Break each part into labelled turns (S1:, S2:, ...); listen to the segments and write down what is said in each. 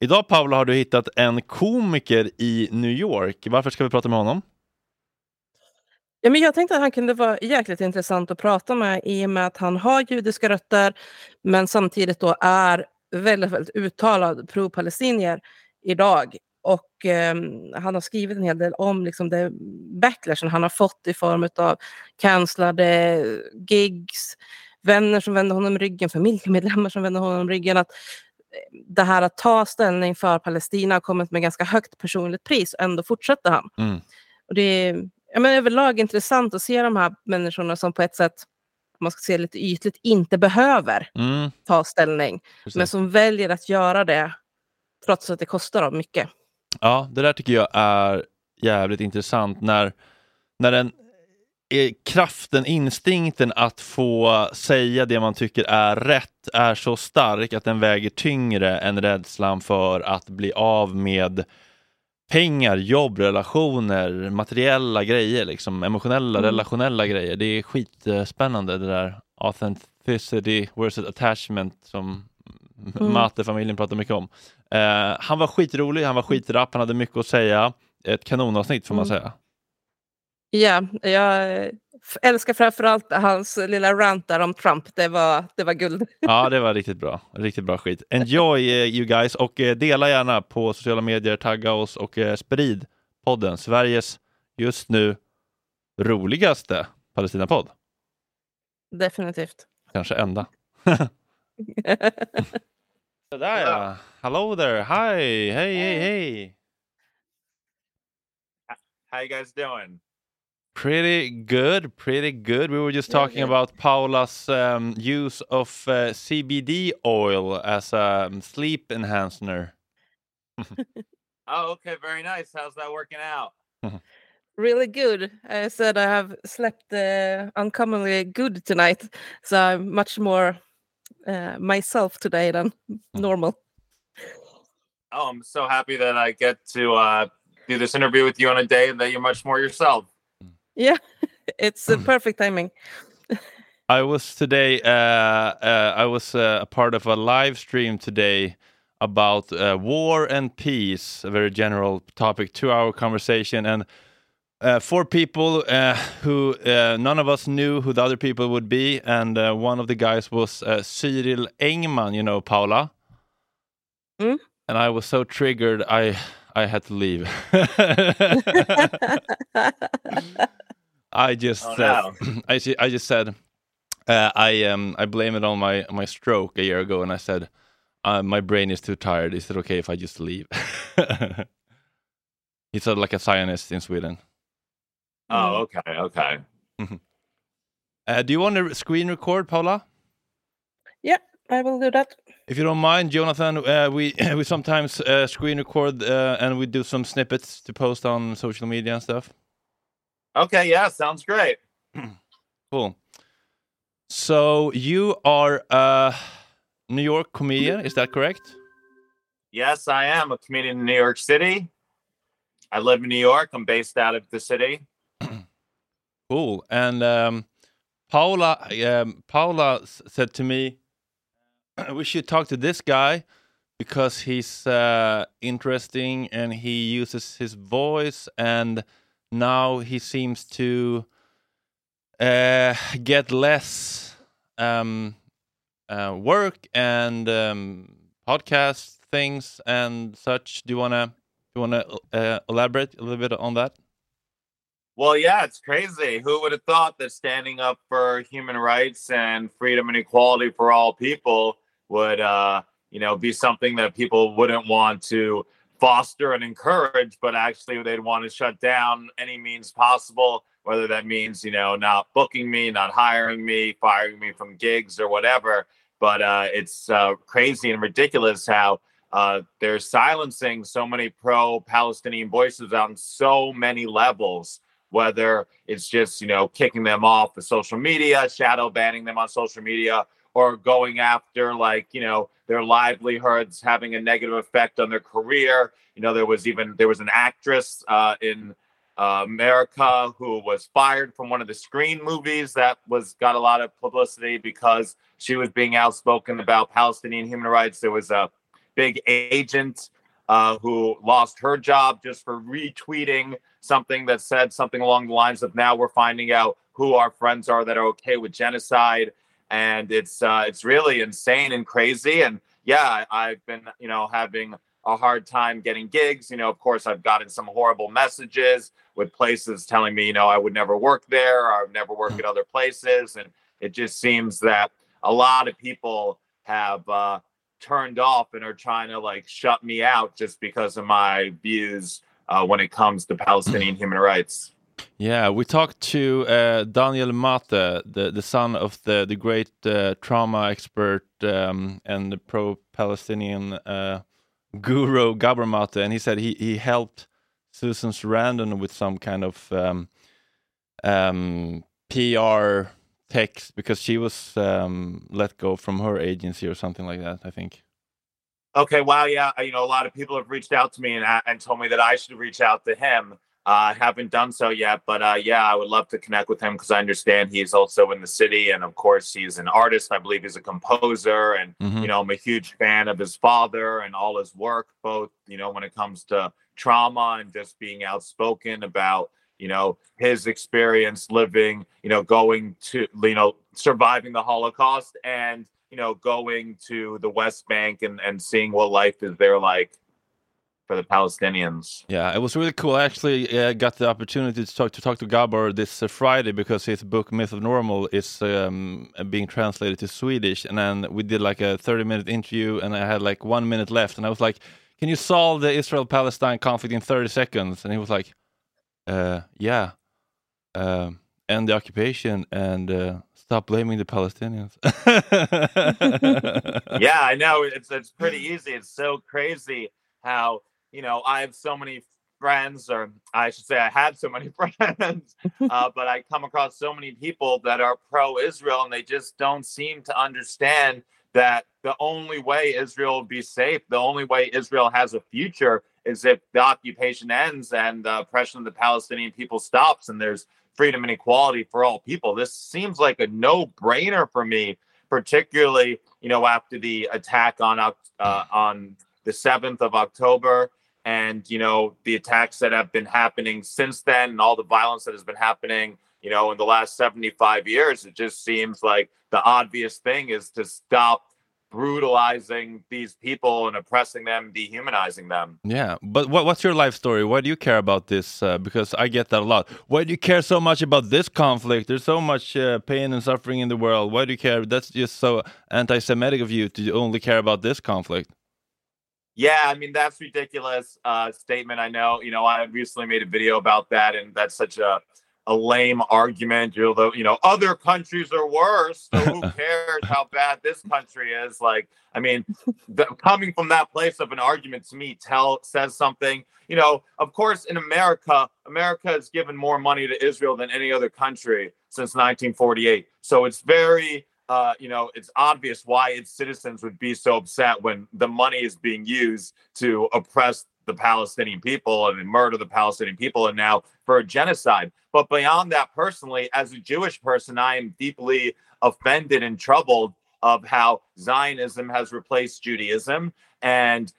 S1: Idag Paula har du hittat en komiker i New York. Varför ska vi prata med honom?
S2: Ja, men jag tänkte att han kunde vara jäkligt intressant att prata med i och med att han har judiska rötter men samtidigt då är väldigt, väldigt uttalad pro-palestinier idag. Och eh, han har skrivit en hel del om liksom, det backlashen han har fått i form av cancellade gigs, vänner som vänder honom ryggen, familjemedlemmar som vänder honom ryggen. Att det här att ta ställning för Palestina har kommit med ganska högt personligt pris och ändå fortsätter han.
S1: Mm.
S2: Och det är ja, men överlag intressant att se de här människorna som på ett sätt, om man ska se lite ytligt, inte behöver
S1: Mm.
S2: ta ställning.
S1: Precis.
S2: Men som väljer att göra det trots att det kostar dem mycket.
S1: Ja, det där tycker jag är jävligt intressant när, när är kraften, instinkten att få säga det man tycker är rätt är så stark att den väger tyngre än rädslan för att bli av med pengar, jobb, relationer, materiella grejer, liksom, emotionella,
S2: Mm.
S1: relationella grejer. Det är skitspännande det där authenticity versus attachment som
S2: Mm.
S1: Mate-familjen pratar mycket om. Eh, han var skitrolig, han var skitrapp, han hade mycket att säga. Ett kanonavsnitt får man
S2: Mm.
S1: säga.
S2: Ja, jag älskar framförallt hans lilla rant där om Trump. Det var, det var guld.
S1: Ja, det var riktigt bra. Riktigt bra skit. Enjoy eh, you guys och eh, dela gärna på sociala medier, tagga oss och eh, sprid podden. Sveriges just nu roligaste Palestina-podd.
S2: Definitivt.
S1: Kanske enda. Sådär ja. Hello there. Hi. Hey, hey, hey.
S3: How you guys doing?
S1: Pretty good, pretty good. We were just
S2: Yeah,
S1: talking about Paula's um, use of uh, CBD oil as a um, sleep enhancer.
S3: Oh, okay, very nice. How's that working out?
S2: really good. I said I have slept uh, uncommonly good tonight. So I'm much more uh, myself today than normal.
S3: Oh, I'm so happy that I get to uh, do this interview with you on a day that you're much more yourself.
S2: Yeah, it's uh, perfect timing.
S1: I was today. Uh, uh, I was uh, a part of a live stream today about uh, war and peace. A very general topic, two-hour conversation, and uh, four people uh, who uh, none of us knew who the other people would be, and uh, one of the guys was uh, Cyril Engman. You know, Paula.
S2: Mm.
S1: And I was so triggered. I I had to leave. I just
S3: Oh,
S1: said,
S3: no.
S1: I, I just said uh, I um I blame it on my my stroke a year ago, and I said uh, my brain is too tired. Is it okay if I just leave? He's a, like a scientist in Sweden.
S3: Oh, okay, okay.
S1: Uh, do you want to screen record, Paula?
S2: Yeah, I will do that.
S1: If you don't mind, Jonathan, uh, we we sometimes uh, screen record uh, and we do some snippets to post on social media and stuff.
S3: Okay, yeah, sounds great.
S1: Cool. So you are a New York comedian, is that correct?
S3: Yes, I am a comedian in New York City. I live in New York. I'm based out of the city.
S1: Cool. And um, Paula, um, Paula said to me, we should talk to this guy because he's uh, interesting and he uses his voice, and now he seems to uh, get less um, uh, work and um, podcast things and such. Do you wanna do you wanna uh, elaborate a little bit on that?
S3: Well, yeah, it's crazy. Who would have thought that standing up for human rights and freedom and equality for all people would, uh, you know, be something that people wouldn't want to foster and encourage, but actually they'd want to shut down any means possible, whether that means, you know, not booking me, not hiring me, firing me from gigs or whatever. But uh, it's uh, crazy and ridiculous how uh, they're silencing so many pro Palestinian voices on so many levels whether it's just you know kicking them off of social media shadow banning them on social media or going after like you know their livelihoods having a negative effect on their career. You know there was even there was an actress uh, in uh, america who was fired from one of the Scream movies that was got a lot of publicity because she was being outspoken about palestinian human rights. There was a big agent uh, who lost her job just for retweeting something that said something along the lines of now we're finding out who our friends are that are okay with genocide and it's uh, it's really insane and crazy and yeah i've been you know having a hard time getting gigs you know of course i've gotten some horrible messages with places telling me you know i would never work there or I've never worked at other places and it just seems that a lot of people have uh, turned off and are trying to like shut me out just because of my views uh, when it comes to Palestinian human rights.
S1: Yeah, we talked to uh, Daniel Mate, the, the son of the, the great uh, trauma expert um, and the pro Palestinian uh, guru Gabor Mate, and he said he, he helped Susan Sarandon with some kind of um, um, PR text because she was um, let go from her agency or something like that. I think.
S3: Okay, wow, yeah, you know, a lot of people have reached out to me and, and told me that I should reach out to him. I uh, haven't done so yet, but uh, yeah, I would love to connect with him because I understand he's also in the city, and of course, he's an artist. I believe he's a composer, and mm-hmm. you know, I'm a huge fan of his father and all his work, both you know, when it comes to trauma and just being outspoken about you know his experience living you know going to you know surviving the holocaust and you know going to the west bank and and seeing what life is there like for the Palestinians.
S1: Yeah, it was really cool. I actually uh, got the opportunity to talk to talk to Gabor this uh, Friday because his book Myth of Normal is um, being translated to Swedish, and then we did like a thirty minute interview, and I had like one minute left, and I was like, "Can you solve the Israel Palestine conflict in thirty seconds?" And he was like, uh, yeah, uh, end the occupation and uh, stop blaming the Palestinians.
S3: yeah, I know it's it's pretty easy. It's so crazy how you know I have so many friends, or I should say, I had so many friends, uh, but I come across so many people that are pro-Israel, and they just don't seem to understand that the only way Israel will be safe, the only way Israel has a future is if the occupation ends and the oppression of the Palestinian people stops and there's freedom and equality for all people. This seems like a no-brainer for me, particularly you know after the attack on uh, on the seventh of October and you know the attacks that have been happening since then and all the violence that has been happening you know in the last 75 years it just seems like the obvious thing is to stop brutalizing these people and oppressing them, dehumanizing them.
S1: Yeah, but what, what's your life story? Why do you care about this? Uh, because I get that a lot. Why do you care so much about this conflict? There's so much uh, pain and suffering in the world. Why do you care? That's just so anti-Semitic of you to only care about this conflict.
S3: Yeah, I mean that's ridiculous uh, statement. I know. You know, I recently made a video about that, and that's such a a lame argument. You know, you know, other countries are worse. So who cares how bad this country is? Like, I mean, the, coming from that place of an argument to me tell says something. You know, of course, in America, America has given more money to Israel than any other country since 1948. So it's very uh, you know, it's obvious why its citizens would be so upset when the money is being used to oppress the Palestinian people and murder the Palestinian people and now for a genocide. But beyond that, personally, as a Jewish person, I am deeply offended and troubled of how Zionism has replaced Judaism and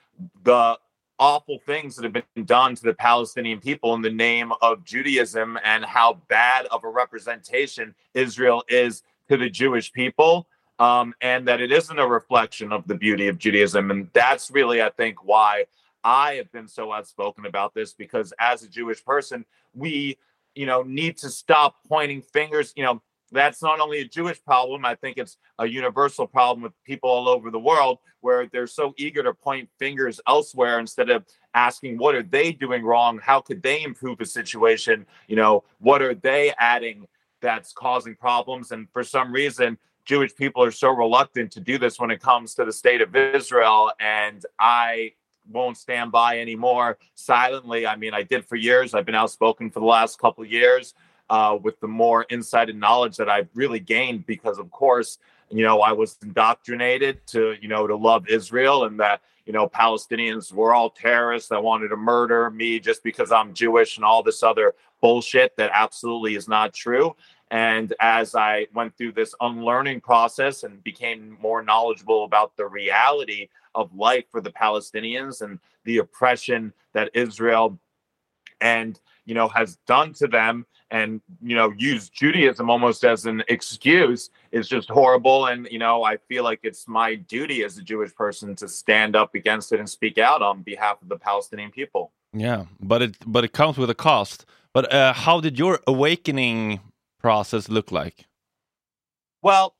S3: the awful things that have been done to the Palestinian people in the name of Judaism and how bad of a representation Israel is to the Jewish people. Um, and that it isn't a reflection of the beauty of Judaism. And that's really, I think, why I have been so outspoken about this because as a Jewish person, we, you know, need to stop pointing fingers. You know, that's not only a Jewish problem, I think it's a universal problem with people all over the world where they're so eager to point fingers elsewhere instead of asking what are they doing wrong? How could they improve the situation? You know, what are they adding that's causing problems? And for some reason, Jewish people are so reluctant to do this when it comes to the state of Israel. And I won't stand by anymore silently. I mean, I did for years. I've been outspoken for the last couple of years uh, with the more insight and knowledge that I've really gained because, of course, you know, I was indoctrinated to, you know, to love Israel and that, you know, Palestinians were all terrorists that wanted to murder me just because I'm Jewish and all this other bullshit that absolutely is not true. And as I went through this unlearning process and became more knowledgeable about the reality of life for the Palestinians and the oppression that Israel and you know has done to them and you know use Judaism almost as an excuse is just horrible and you know I feel like it's my duty as a Jewish person to stand up against it and speak out on behalf of the Palestinian people.
S1: Yeah, but it but it comes with a cost. But uh, how did your awakening process look like?
S3: Well,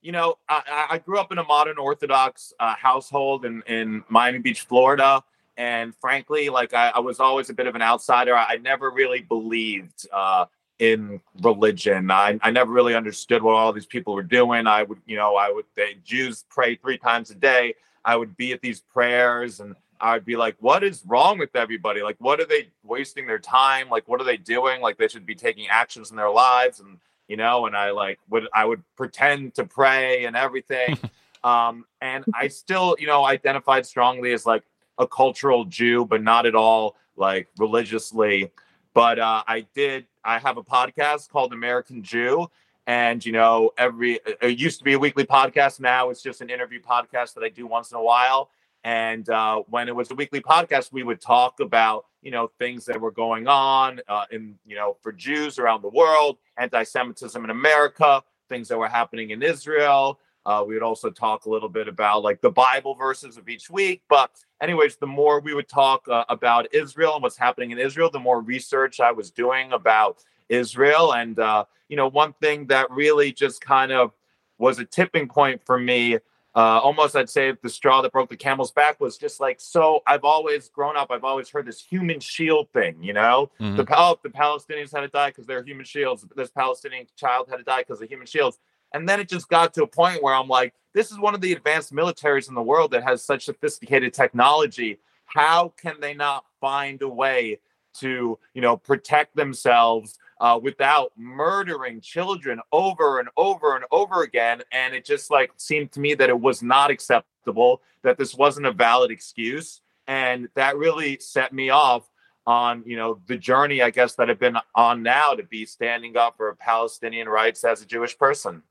S3: you know, I, I grew up in a modern Orthodox uh, household in, in Miami Beach, Florida. And frankly, like I, I was always a bit of an outsider. I, I never really believed uh, in religion. I, I never really understood what all these people were doing. I would, you know, I would, the Jews pray three times a day. I would be at these prayers and I'd be like, what is wrong with everybody? Like, what are they wasting their time? Like, what are they doing? Like, they should be taking actions in their lives. And, you know, and I like would, I would pretend to pray and everything. um, and I still, you know, identified strongly as like a cultural Jew, but not at all like religiously. But uh, I did, I have a podcast called American Jew. And, you know, every, it used to be a weekly podcast. Now it's just an interview podcast that I do once in a while and uh, when it was a weekly podcast, we would talk about you know things that were going on uh, in you know for Jews around the world, anti-Semitism in America, things that were happening in Israel. Uh, we would also talk a little bit about like the Bible verses of each week. But anyways, the more we would talk uh, about Israel and what's happening in Israel, the more research I was doing about Israel. And uh, you know, one thing that really just kind of was a tipping point for me uh, almost I'd say the straw that broke the camel's back was just like so. I've always grown up. I've always heard this human shield thing. You know, mm-hmm. the oh, the Palestinians had to die because they're human shields. This Palestinian child had to die because of human shields. And then it just got to a point where I'm like, this is one of the advanced militaries in the world that has such sophisticated technology. How can they not find a way to, you know, protect themselves uh, without murdering children over and over and over again. And it just like seemed to me that it was not acceptable, that this wasn't a valid excuse. And that really set me off on, you know, the journey, I guess, that I've been on now to be standing up for Palestinian rights as a Jewish person.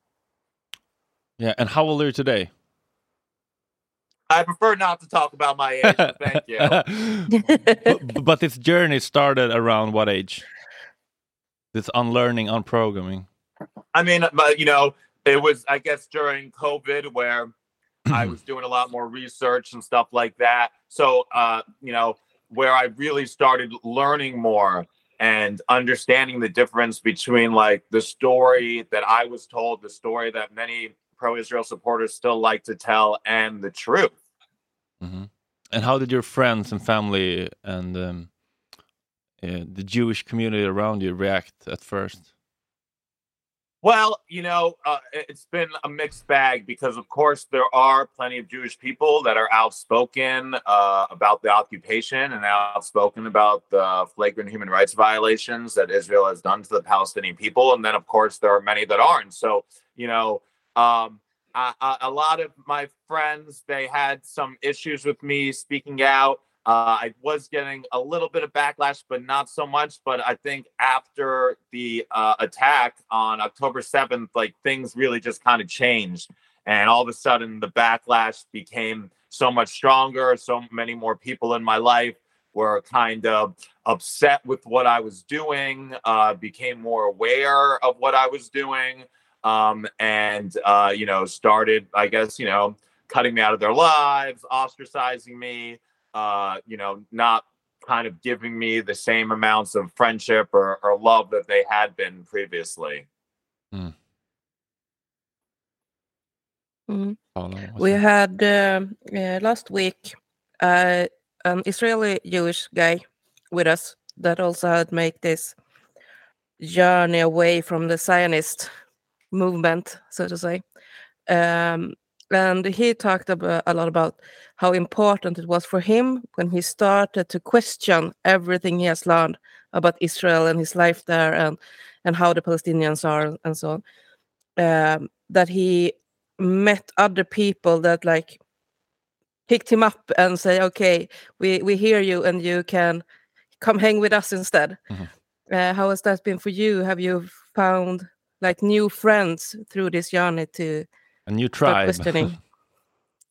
S1: Yeah. And how old are you today?
S3: I prefer not to talk about my age. thank you.
S1: but, but this journey started around what age? this unlearning, unprogramming?
S3: I mean, you know, it was I guess during COVID where I was doing a lot more research and stuff like that. So, uh, you know, where I really started learning more and understanding the difference between like the story that I was told, the story that many pro-Israel supporters still like to tell, and the truth.
S1: Mm-hmm. And how did your friends and family and um, uh, the Jewish community around you react at first?
S3: Well, you know, uh, it's been a mixed bag because, of course, there are plenty of Jewish people that are outspoken uh, about the occupation and outspoken about the flagrant human rights violations that Israel has done to the Palestinian people. And then, of course, there are many that aren't. So, you know, um, a, a lot of my friends, they had some issues with me speaking out. Uh, I was getting a little bit of backlash, but not so much. But I think after the uh, attack on October 7th, like things really just kind of changed. And all of a sudden, the backlash became so much stronger. So many more people in my life were kind of upset with what I was doing, uh, became more aware of what I was doing, um, and, uh, you know, started, I guess, you know, cutting me out of their lives, ostracizing me uh, you know, not kind of giving me the same amounts of friendship or, or love that they had been previously. Mm.
S2: Mm. We had uh, uh, last week uh, an Israeli Jewish guy with us that also had made this journey away from the Zionist movement, so to say. Um, and he talked about, a lot about how important it was for him when he started to question everything he has learned about Israel and his life there and and how the Palestinians are and so on. Um, that he met other people that like picked him up and say, "Okay, we we hear you, and you can come hang with us instead." Mm-hmm. Uh, how has that been for you? Have you found like new friends through this journey to
S1: a new tribe.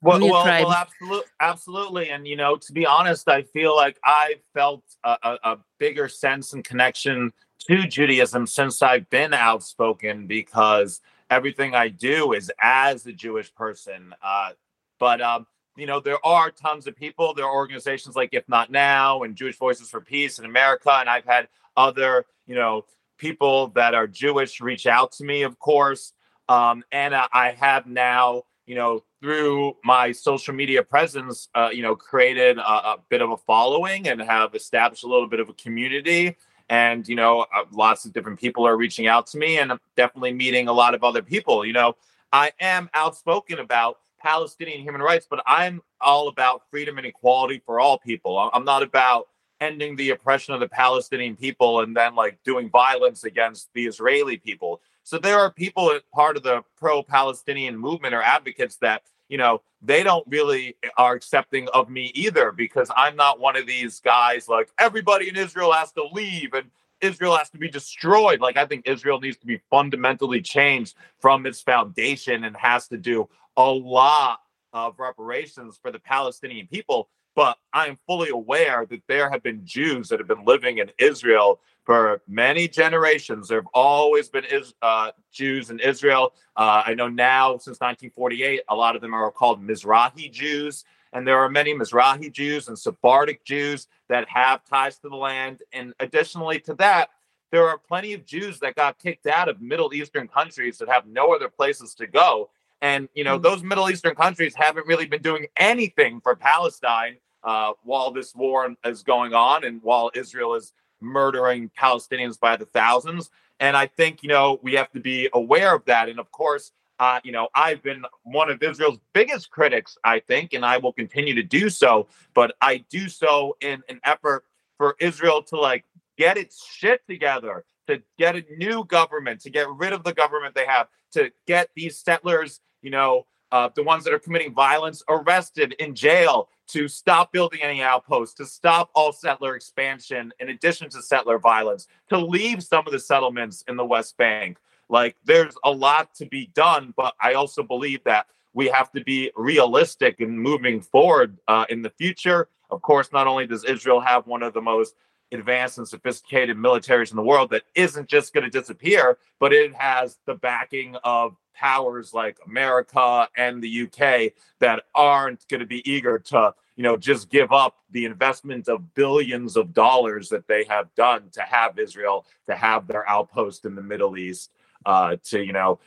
S3: Well,
S2: New
S3: well,
S2: tribe.
S3: well absolutely, absolutely. And you know, to be honest, I feel like I felt a, a, a bigger sense and connection to Judaism since I've been outspoken because everything I do is as a Jewish person. Uh, but um, you know, there are tons of people. There are organizations like If Not Now and Jewish Voices for Peace in America, and I've had other, you know, people that are Jewish reach out to me, of course. Um, and I have now, you know, through my social media presence, uh, you know, created a, a bit of a following and have established a little bit of a community. And, you know, uh, lots of different people are reaching out to me, and I'm definitely meeting a lot of other people. You know, I am outspoken about Palestinian human rights, but I'm all about freedom and equality for all people. I'm not about ending the oppression of the Palestinian people and then like doing violence against the Israeli people. So there are people part of the pro-Palestinian movement or advocates that you know they don't really eh, are accepting of me either because I'm not one of these guys like everybody in Israel has to leave and Israel has to be destroyed. Like I think Israel needs to be fundamentally changed from its foundation and has to do a lot of reparations for the Palestinian people. But I am fully aware that there have been Jews that have been living in Israel for many generations. There have always been uh, Jews in Israel. Uh, I know now, since 1948, a lot of them are called Mizrahi Jews. And there are many Mizrahi Jews and Sephardic Jews that have ties to the land. And additionally to that, there are plenty of Jews that got kicked out of Middle Eastern countries that have no other places to go. And, you know,
S2: Mm.
S3: those Middle Eastern countries haven't really been doing anything for Palestine uh, while this war is going on and while Israel is murdering Palestinians by the thousands. And I think, you know, we have to be aware of that. And of course, uh, you know, I've been one of Israel's biggest critics, I think, and I will continue to do so. But I do so in an effort for Israel to like get its shit together, to get a new government, to get rid of the government they have, to get these settlers, you know, uh, the ones that are committing violence arrested in jail, to stop building any outposts, to stop all settler expansion, in addition to settler violence, to leave some of the settlements in the West Bank. Like, there's a lot to be done, but I also believe that we have to be realistic in moving forward uh, in the future. Of course, not only does Israel have one of the most advanced and sophisticated militaries in the world that isn't just going to disappear, but it has the backing of powers like America and the UK that aren't going to be eager to, you know, just give up the investment of billions of dollars that they have done to have Israel to have their outpost in the Middle East, uh, to you know,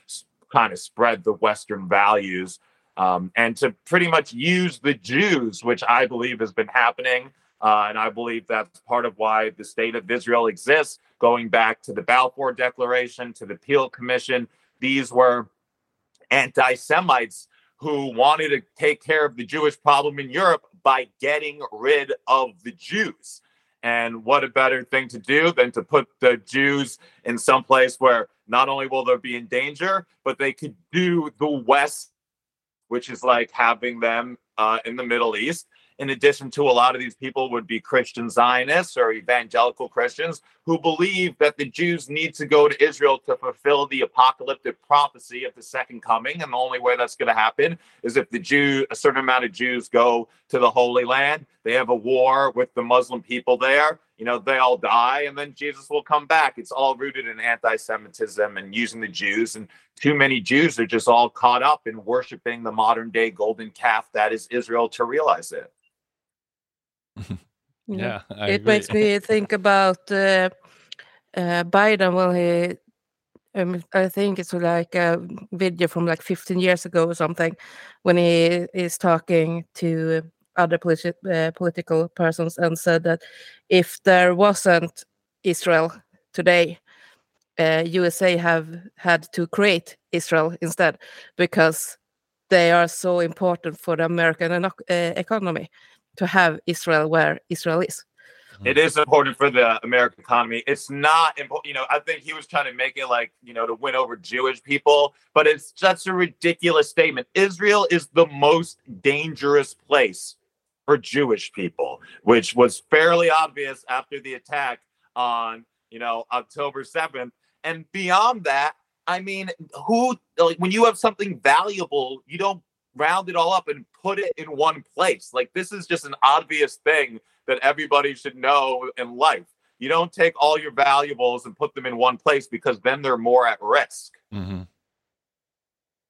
S3: kind of spread the Western values. Um, and to pretty much use the Jews, which I believe has been happening uh, and I believe that's part of why the state of Israel exists, going back to the Balfour Declaration, to the Peel Commission. These were anti Semites who wanted to take care of the Jewish problem in Europe by getting rid of the Jews. And what a better thing to do than to put the Jews in some place where not only will they be in danger, but they could do the West, which is like having them uh, in the Middle East in addition to a lot of these people would be Christian Zionists or evangelical Christians who believe that the Jews need to go to Israel to fulfill the apocalyptic prophecy of the second coming. And the only way that's going to happen is if the Jew, a certain amount of Jews go to the Holy Land, they have a war with the Muslim people there, you know, they all die, and then Jesus will come back. It's all rooted in anti Semitism and using the Jews. And too many Jews are just all caught up in worshiping the modern day golden calf that is Israel to realize it.
S1: Yeah,
S2: it makes me think about uh, uh, Biden when he. Um, I think it's like a video from like 15 years ago or something, when he is talking to other politi- uh, political persons and said that if there wasn't Israel today, uh, USA have had to create Israel instead because they are so important for the American uh, economy to have Israel where Israel is.
S3: It is important for the American economy. It's not important. You know, I think he was trying to make it like, you know, to win over Jewish people, but it's such a ridiculous statement. Israel is the most dangerous place for Jewish people, which was fairly obvious after the attack on, you know, October 7th. And beyond that, I mean, who, like, when you have something valuable, you don't round it all up and put it in one place. Like this is just an obvious thing that everybody should know in life. You don't take all your valuables and put them in one place because then they're more at risk.
S1: hmm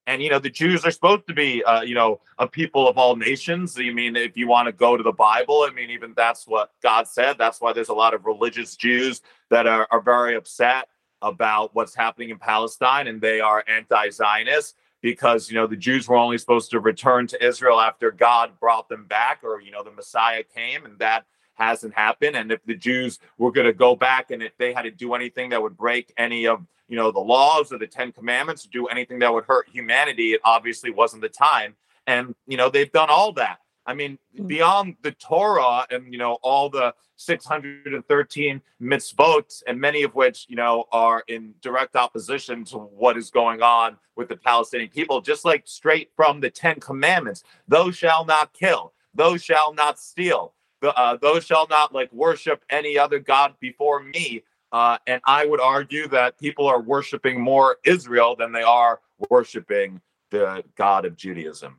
S3: And you know the Jews are supposed to be, uh, you know, a people of all nations. I mean, if you want to go to the Bible, I mean, even that's what God said. That's why there's a lot of religious Jews that are, are very upset about what's happening in Palestine, and they are anti-Zionist because you know the Jews were only supposed to return to Israel after God brought them back, or you know the Messiah came, and that hasn't happened. And if the Jews were going to go back and if they had to do anything that would break any of you know the laws or the Ten Commandments, do anything that would hurt humanity, it obviously wasn't the time. And you know they've done all that. I mean,
S2: Mm.
S3: beyond the Torah and you know all the 613 mitzvot, and many of which you know are in direct opposition to what is going on with the Palestinian people, just like straight from the Ten Commandments: "Thou shall not kill, thou shall not steal, the, uh, those shall not like worship any other god before me." Uh, and I would argue that people are worshiping more Israel than they are worshiping the God of Judaism.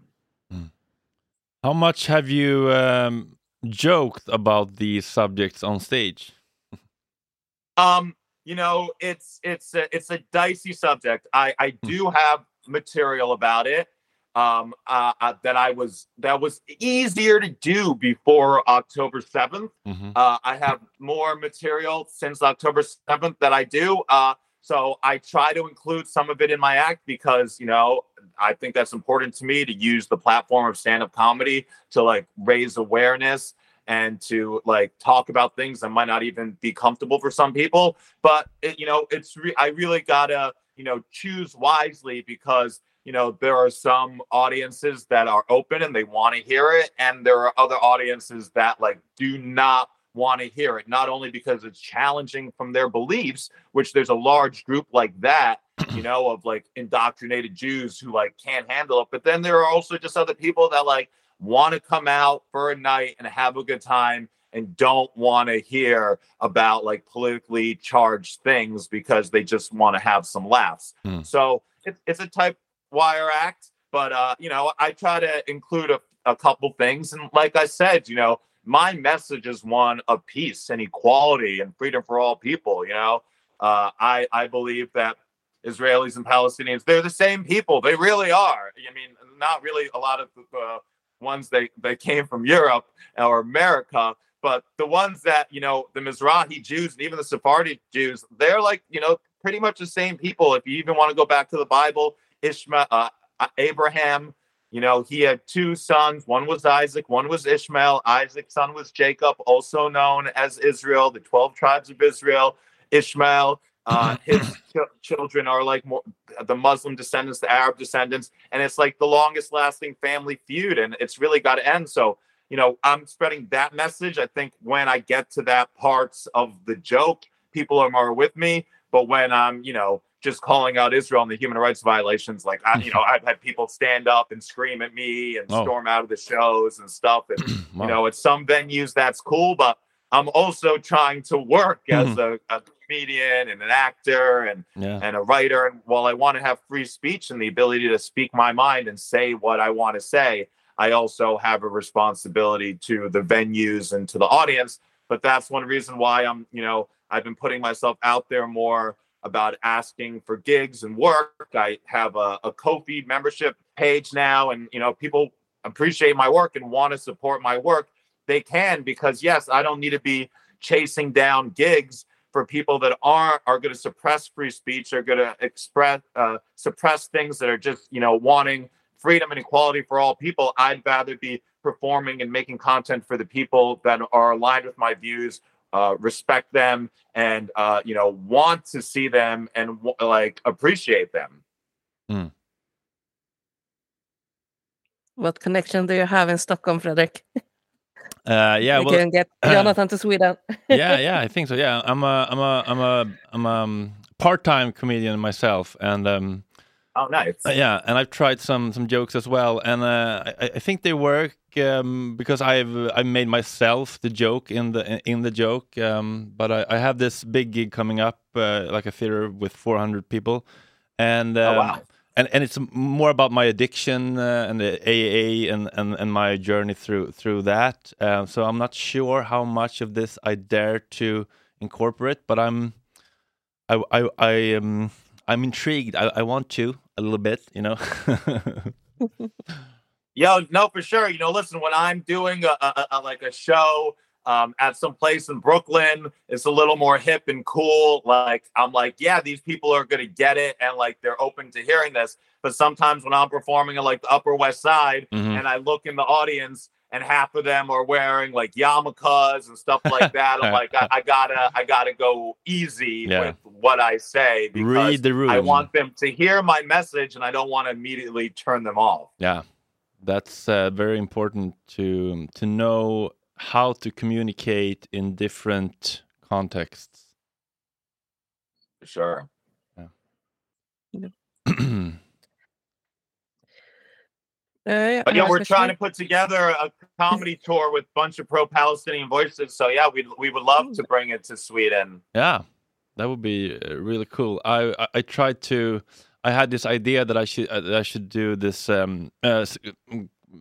S1: How much have you um, joked about these subjects on stage?
S3: Um, you know, it's it's a, it's a dicey subject. I I do have material about it. Um, uh, uh, that I was that was easier to do before October seventh.
S1: hmm
S3: Uh, I have more material since October 7th that I do. So I try to include some of it in my act because, you know, I think that's important to me to use the platform of stand up comedy to like raise awareness and to like talk about things that might not even be comfortable for some people. But, it, you know, it's, re- I really gotta, you know, choose wisely because, you know, there are some audiences that are open and they want to hear it. And there are other audiences that like do not want to hear it, not only because it's challenging from their beliefs, which there's a large group like that, you know, of like indoctrinated Jews who like can't handle it, but then there are also just other people that like want to come out for a night and have a good time and don't want to hear about like politically charged things because they just want to have some laughs.
S1: Hmm.
S3: So it, it's a type wire act, but uh, you know, I try to include a, a couple things. And like I said, you know, my message is one of peace and equality and freedom for all people. You know, uh, I I believe that Israelis and Palestinians they're the same people. They really are. I mean, not really a lot of the ones they they came from Europe or America, but the ones that you know the Mizrahi Jews and even the Sephardi Jews, they're like you know pretty much the same people. If you even want to go back to the Bible, Ishmael, uh, Abraham. You know, he had two sons. One was Isaac, one was Ishmael. Isaac's son was Jacob, also known as Israel, the 12 tribes of Israel. Ishmael, uh, his ch- children are like more, the Muslim descendants, the Arab descendants. And it's like the longest lasting family feud. And it's really got to end. So, you know, I'm spreading that message. I think when I get to that parts of the joke, people are more with me. But when I'm, you know, just calling out Israel and the human rights violations. Like, I, you know, I've had people stand up and scream at me and
S1: Oh.
S3: storm out of the shows and stuff. And,
S1: Wow.
S3: you know, at some venues that's cool, but I'm also trying to work mm-hmm. as a, a comedian and an actor and,
S1: yeah.
S3: and a writer. And while I want to have free speech and the ability to speak my mind and say what I want to say, I also have a responsibility to the venues and to the audience. But that's one reason why I'm, you know, I've been putting myself out there more about asking for gigs and work. I have a, a Ko-fi membership page now, and you know, people appreciate my work and want to support my work. They can because yes, I don't need to be chasing down gigs for people that are are going to suppress free speech, are going to express uh, suppress things that are just you know wanting freedom and equality for all people. I'd rather be performing and making content for the people that are aligned with my views, uh, respect them, and uh, you know want to see them and like appreciate them.
S2: What connection do you have in Stockholm, Frederick?
S1: Uh, yeah.
S2: you
S1: Well,
S2: can get Jonathan to Sweden.
S1: yeah, yeah, I think so. Yeah, I'm a, I'm a, I'm a, I'm a um, part-time comedian myself, and um,
S3: Oh, nice.
S1: yeah, and I've tried some some jokes as well, and uh, I, I think they work um, because I've I made myself the joke in the in the joke. Um, but I, I have this big gig coming up, uh, like a theater with 400 people, and
S3: Oh,
S1: um,
S3: wow.
S1: and and it's more about my addiction uh, and the AA and, and and my journey through through that. Uh, so I'm not sure how much of this I dare to incorporate, but I'm I I, I am I'm intrigued. I, I want to a little bit, you know.
S3: Yo, no, for sure. You know, listen, when I'm doing a, a, a like a show um, at some place in Brooklyn. It's a little more hip and cool. Like I'm like, yeah, these people are gonna get it, and like they're open to hearing this. But sometimes when I'm performing at like the Upper West Side,
S1: Mhm.
S3: and I look in the audience, and half of them are wearing like yarmulkes and stuff like that, I'm like, I, I gotta, I gotta go easy
S1: Yeah.
S3: with what I say because
S1: Read the room.
S3: I want them to hear my message, and I don't want to immediately turn them off.
S1: Yeah, that's uh, very important to to know how to communicate in different contexts.
S3: For sure.
S2: Eh,
S3: But yeah, we're trying to put together a comedy tour with a bunch of pro-Palestinian voices. So yeah, we we would love to bring it to Sweden.
S1: Yeah, that would be uh, really cool. I, I I tried to. I had this idea that I should uh, I should do this um, uh,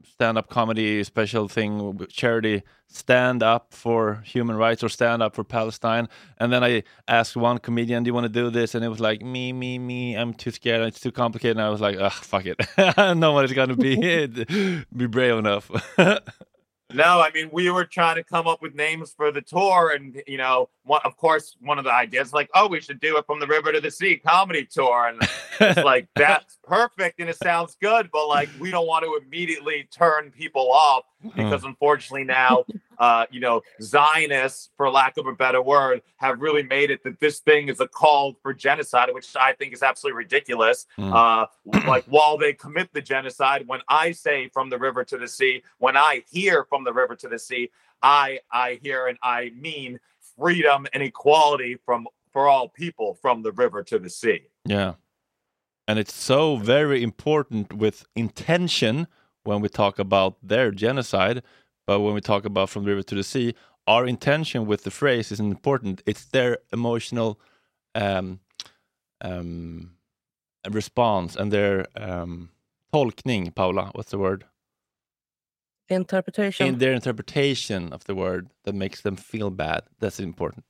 S1: stand up comedy special thing, charity stand up for human rights or stand up for Palestine. And then I asked one comedian, "Do you want to do this?" And it was like, "Me, me, me. I'm too scared. It's too complicated." And I was like, "Ugh, fuck it. Nobody's gonna be be brave enough."
S3: No, I mean we were trying to come up with names for the tour, and you know, one, of course, one of the ideas like, oh, we should do it from the river to the sea comedy tour, and it's like that's perfect and it sounds good, but like we don't want to immediately turn people off hmm. because unfortunately now, uh, you know, Zionists, for lack of a better word, have really made it that this thing is a call for genocide, which I think is absolutely ridiculous.
S1: Mm.
S3: Uh, like while they commit the genocide, when I say from the river to the sea, when I hear from the river to the sea, I I hear and I mean freedom and equality from for all people from the river to the sea.
S1: Yeah. And it's so very important with intention when we talk about their genocide. But when we talk about from the river to the sea, our intention with the phrase isn't important. It's their emotional um, um, response and their um, tolkning, Paula. What's the word?
S2: Interpretation.
S1: In their interpretation of the word that makes them feel bad. That's important.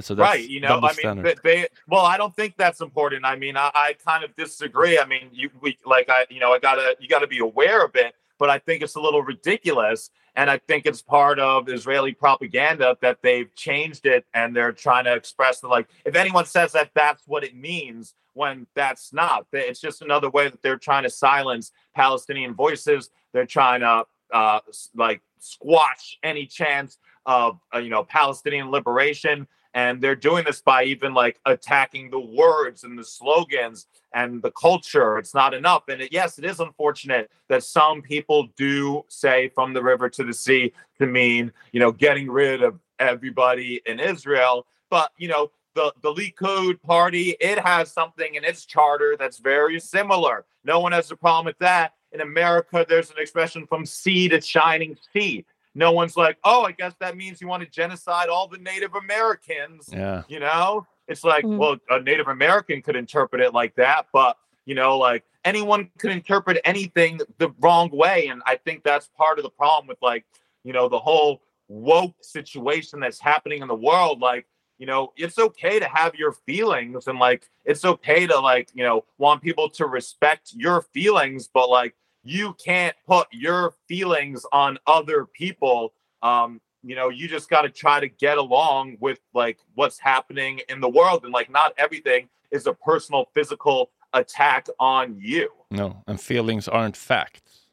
S1: So that's
S3: right you know i mean
S1: standard.
S3: they, they well i don't think that's important i mean I, I kind of disagree i mean you we like i you know i gotta you gotta be aware of it but i think it's a little ridiculous and i think it's part of israeli propaganda that they've changed it and they're trying to express that like if anyone says that that's what it means when that's not it's just another way that they're trying to silence palestinian voices. They're trying to uh like squash any chance of uh, you know palestinian liberation and they're doing this by even like attacking the words and the slogans and the culture. It's not enough. And it, yes it is unfortunate that some people do say from the river to the sea to mean you know getting rid of everybody in israel. But you know the the Likud party it has something in its charter that's very similar. No one has a problem with that. In america there's an expression from sea to shining sea no one's like, oh, I guess that means you want to genocide all the Native Americans.
S1: yeah.
S3: You know, it's like,
S2: Mm.
S3: well, a Native American could interpret it like that, but you know, like anyone could interpret anything the wrong way. And I think that's part of the problem with like, you know, the whole woke situation that's happening in the world. Like, you know, it's okay to have your feelings and like it's okay to like, you know, want people to respect your feelings, but like you can't put your feelings on other people. Um, you know, you just got to try to get along with like what's happening in the world, and like not everything is a personal physical attack on you.
S1: No, and feelings aren't facts.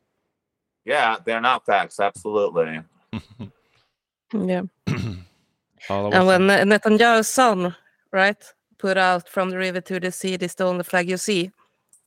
S3: Yeah, they're not facts. Absolutely.
S2: Yeah. And when
S1: that?
S2: Netanyahu's son, right, put out from the river to the sea, they stole the flag you see.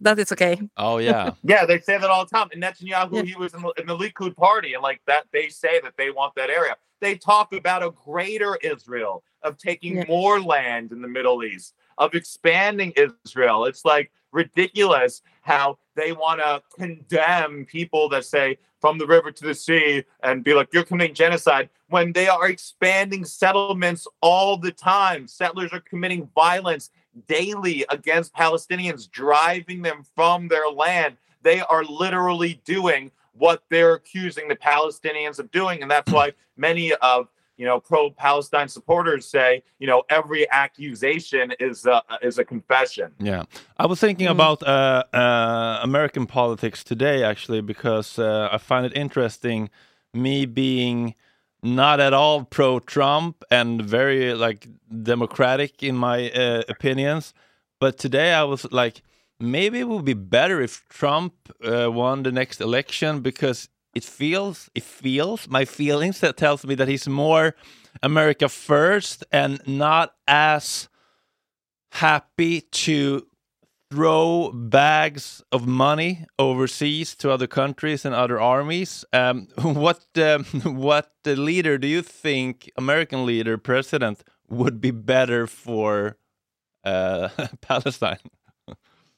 S2: That is okay.
S1: oh yeah,
S3: Yeah, they say that all the time. And Netanyahu,
S2: Yeah.
S3: he was in the, in the Likud party, and like that, they say that they want that area. They talk about a greater Israel, of taking
S2: Yeah.
S3: more land in the Middle East, of expanding Israel. It's like ridiculous how they want to condemn people that say from the river to the sea and be like, you're committing genocide when they are expanding settlements all the time. Settlers are committing violence, daily against Palestinians, driving them from their land. They are literally doing what they're accusing the Palestinians of doing. And that's why many of you know pro-Palestine supporters say you know every accusation is a, is a confession.
S1: Yeah, I was thinking mm. about uh, uh, American politics today actually because uh, I find it interesting. Me being not at all pro-Trump and very like democratic in my uh, opinions, but today I was like maybe it would be better if Trump uh, won the next election because it feels it feels my feelings that tells me that he's more America first and not as happy to throw bags of money overseas to other countries and other armies. Um, what um, what the leader do you think American leader president would be better for uh, Palestine?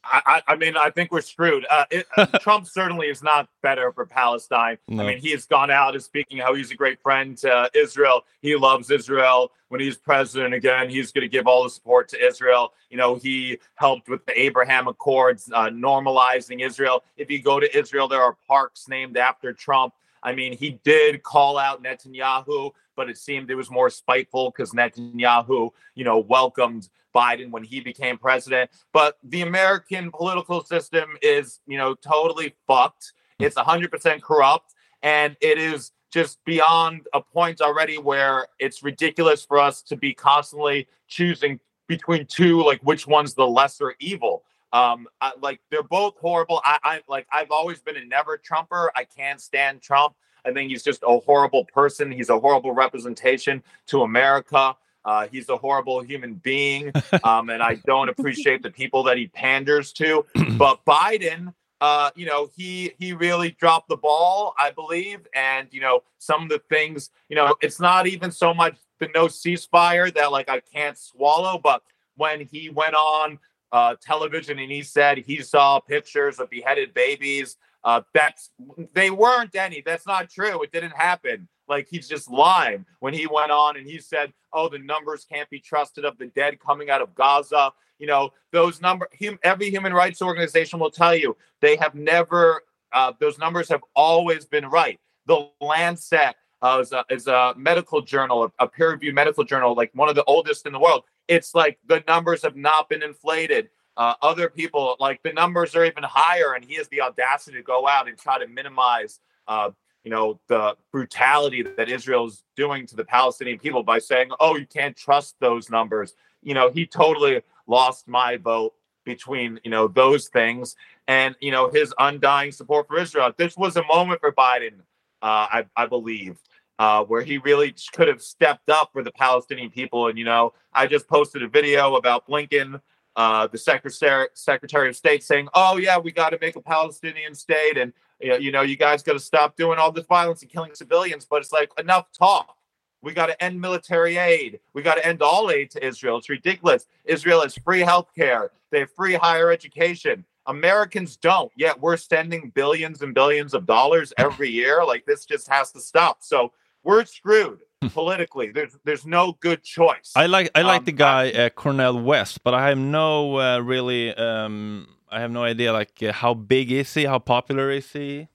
S3: I, I, mean, I think we're screwed. Uh, it, uh, Trump certainly is not better for Palestine. No. I mean, he has gone out and speaking how he's a great friend to Israel. He loves Israel. When he's president again, he's going to give all the support to Israel. You know, he helped with the Abraham Accords, uh, normalizing Israel. If you go to Israel, there are parks named after Trump. I mean, he did call out Netanyahu, but it seemed it was more spiteful because Netanyahu, you know, welcomed Biden when he became president. But the American political system is, you know, totally fucked. It's 100% corrupt. And it is just beyond a point already where it's ridiculous for us to be constantly choosing between two, like which one's the lesser evil. Um, I, like they're both horrible. I, I like I've always been a never Trumper. I can't stand Trump. I think he's just a horrible person. He's a horrible representation to America. Uh, he's a horrible human being, um, and I don't appreciate the people that he panders to. But Biden, uh, you know, he he really dropped the ball, I believe, and you know, some of the things, you know, it's not even so much the no ceasefire that like I can't swallow, but when he went on uh, television and he said he saw pictures of beheaded babies, uh, that's they weren't any. That's not true. It didn't happen like he's just lying when he went on and he said, "Oh, the numbers can't be trusted of the dead coming out of Gaza." You know, those number hum, every human rights organization will tell you they have never uh, those numbers have always been right. The Lancet uh, is, a, is a medical journal, a peer-reviewed medical journal, like one of the oldest in the world. It's like the numbers have not been inflated. Uh, other people, like the numbers are even higher, and he has the audacity to go out and try to minimize uh, you know the brutality that Israel's doing to the Palestinian people by saying, "Oh, you can't trust those numbers." You know, he totally lost my vote between you know those things and you know his undying support for Israel. This was a moment for Biden, uh, I, I believe, uh, where he really could have stepped up for the Palestinian people. And you know, I just posted a video about Blinken. Uh, the secretary secretary of state saying, "Oh yeah, we got to make a Palestinian state," and you know, you guys got to stop doing all this violence and killing civilians. But it's like enough talk. We got to end military aid. We got to end all aid to Israel. It's ridiculous. Israel has free health care. They have free higher education. Americans don't. Yet we're sending billions and billions of dollars every year. Like this just has to stop. So we're screwed hmm. politically. There's there's no good choice.
S1: I like I like um, the guy uh, Cornel West, but I have no uh, really um, I have no idea. Like, uh, how big is he? How popular is he?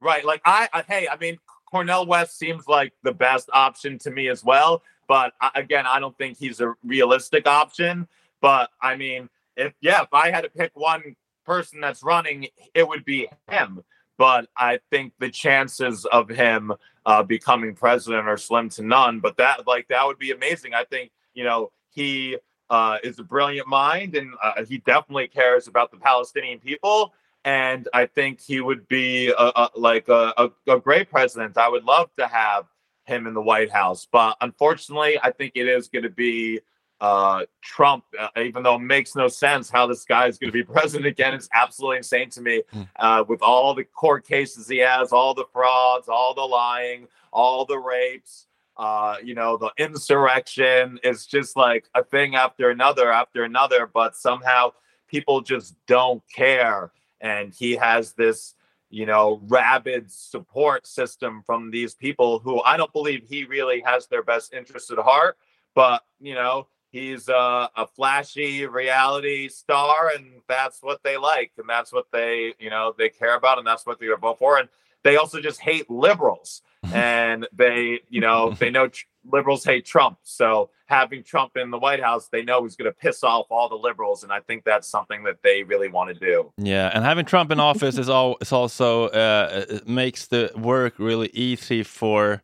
S3: Right. Like, I, I hey, I mean, Cornel West seems like the best option to me as well. But uh, again, I don't think he's a realistic option. But I mean, if yeah, if I had to pick one person that's running, it would be him. But I think the chances of him uh, becoming president are slim to none. But that like that would be amazing. I think you know he uh, is a brilliant mind, and uh, he definitely cares about the Palestinian people. And I think he would be a, a, like a, a, great president. I would love to have him in the White House, but unfortunately, I think it is going to be uh, Trump. Uh, even though it makes no sense how this guy is going to be president again, it's absolutely insane to me. Hmm. Uh, with all the court cases he has, all the frauds, all the lying, all the rapes uh, you know, the insurrection is just like a thing after another after another, but somehow people just don't care. And he has this, you know, rabid support system from these people who I don't believe he really has their best interest at heart. But, you know, he's a, a flashy reality star, and that's what they like, and that's what they you know they care about, and that's what they're vote for. And they also just hate liberals, and they you know they know tr- liberals hate Trump, so having Trump in the White House, they know he's going to piss off all the liberals, and I think that's something that they really want to do.
S1: Yeah, and having Trump in office is all is also uh, it makes the work really easy for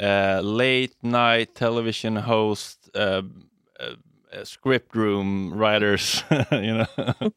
S1: uh, late night television host, uh, uh, script room writers. you know.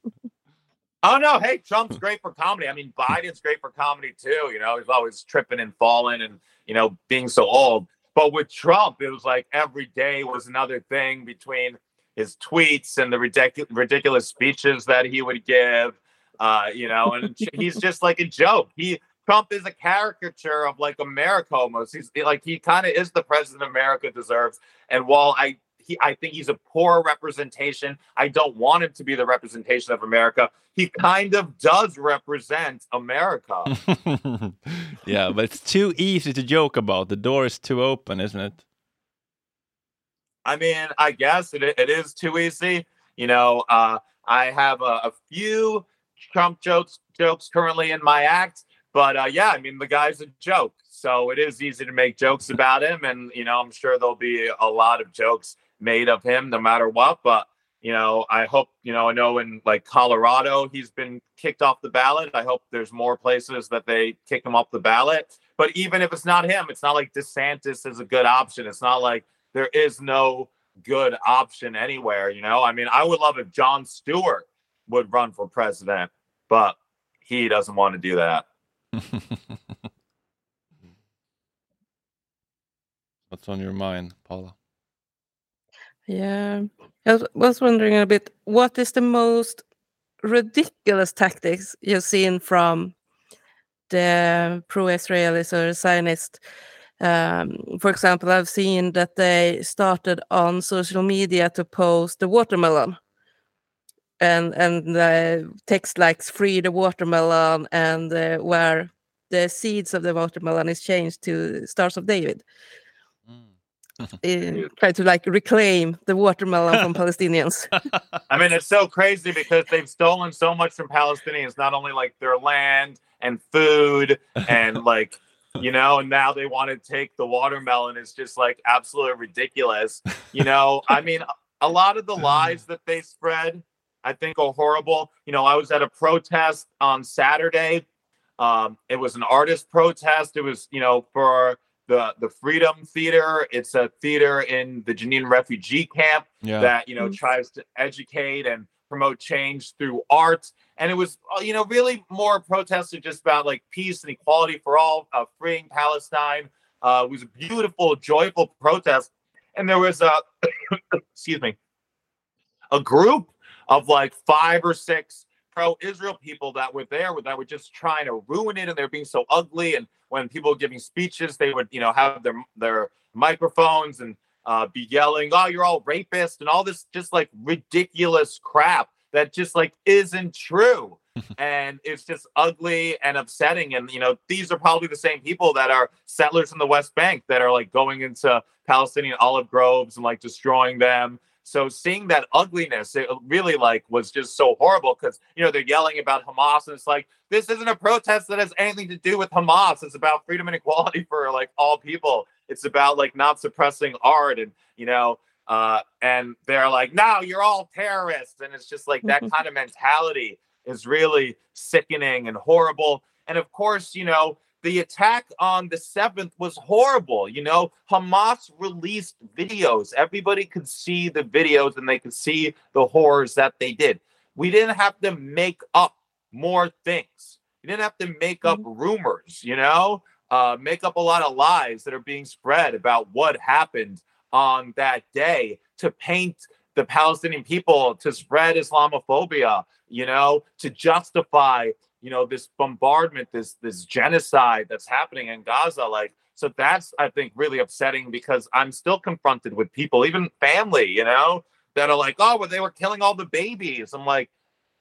S3: Oh no, hey, Trump's great for comedy. I mean, Biden's great for comedy too. You know, he's always tripping and falling, and you know, being so old. But with Trump, it was like every day was another thing between his tweets and the ridiculous, ridiculous speeches that he would give. Uh, you know, and he's just like a joke. He Trump is a caricature of like America almost. He's like he kind of is the president America deserves. And while I he, I think he's a poor representation. I don't want him to be the representation of America. He kind of does represent America.
S1: yeah, but it's too easy to joke about. The door is too open, isn't it?
S3: I mean, I guess it, it is too easy. You know, uh, I have a, a, few Trump jokes jokes currently in my act, but uh, yeah, I mean, the guy's a joke, so it is easy to make jokes about him, and you know, I'm sure there'll be a lot of jokes made of him no matter what. But you know, I hope you know. I know in like Colorado, he's been kicked off the ballot. I hope there's more places that they kick him off the ballot. But even if it's not him, it's not like DeSantis is a good option. It's not like there is no good option anywhere. You know, I mean, I would love if Jon Stewart would run for president, but he doesn't want to do that.
S1: What's on your mind, Paula?
S2: Yeah. I was wondering a bit what is the most ridiculous tactics you've seen from the pro-Israelis or Zionist? Um, for example, I've seen that they started on social media to post the watermelon and and uh, text like "free the watermelon" and uh, where the seeds of the watermelon is changed to Stars of David uh, try to like reclaim the watermelon from Palestinians.
S3: I mean, it's so crazy because they've stolen so much from Palestinians, not only like their land and food and like, you know, and now they want to take the watermelon. It's just like absolutely ridiculous. You know, I mean, a lot of the lies that they spread, I think, are horrible. You know, I was at a protest on Saturday. Um, it was an artist protest. It was, you know, for the the Freedom Theater. It's a theater in the Jenin refugee camp yeah. that you know mm-hmm. tries to educate and promote change through art. And it was uh, you know really more protested just about like peace and equality for all, uh, freeing Palestine. Uh, it was a beautiful, joyful protest, and there was a excuse me a group of like five or six pro-Israel people that were there that were just trying to ruin it, and they're being so ugly. And when people were giving speeches, they would you know have their their microphones and uh, be yelling, "Oh, you're all rapists," and all this just like ridiculous crap that just like isn't true. and it's just ugly and upsetting. And you know, these are probably the same people that are settlers in the West Bank that are like going into Palestinian olive groves and like destroying them so seeing that ugliness, it really like was just so horrible because you know they're yelling about Hamas, and it's like this isn't a protest that has anything to do with Hamas. It's about freedom and equality for like all people. It's about like not suppressing art, and you know, uh, and they're like, no, you're all terrorists, and it's just like that kind of mentality is really sickening and horrible. And of course, you know, the attack on the 7th was horrible. You know, Hamas released videos. Everybody could see the videos and they could see the horrors that they did. We didn't have to make up more things. We didn't have to make up mm-hmm. rumors, you know, uh, make up a lot of lies that are being spread about what happened on that day to paint the Palestinian people, to spread Islamophobia, you know, to justify you know this bombardment this this genocide that's happening in gaza like so that's i think really upsetting because i'm still confronted with people even family you know that are like oh well they were killing all the babies. I'm like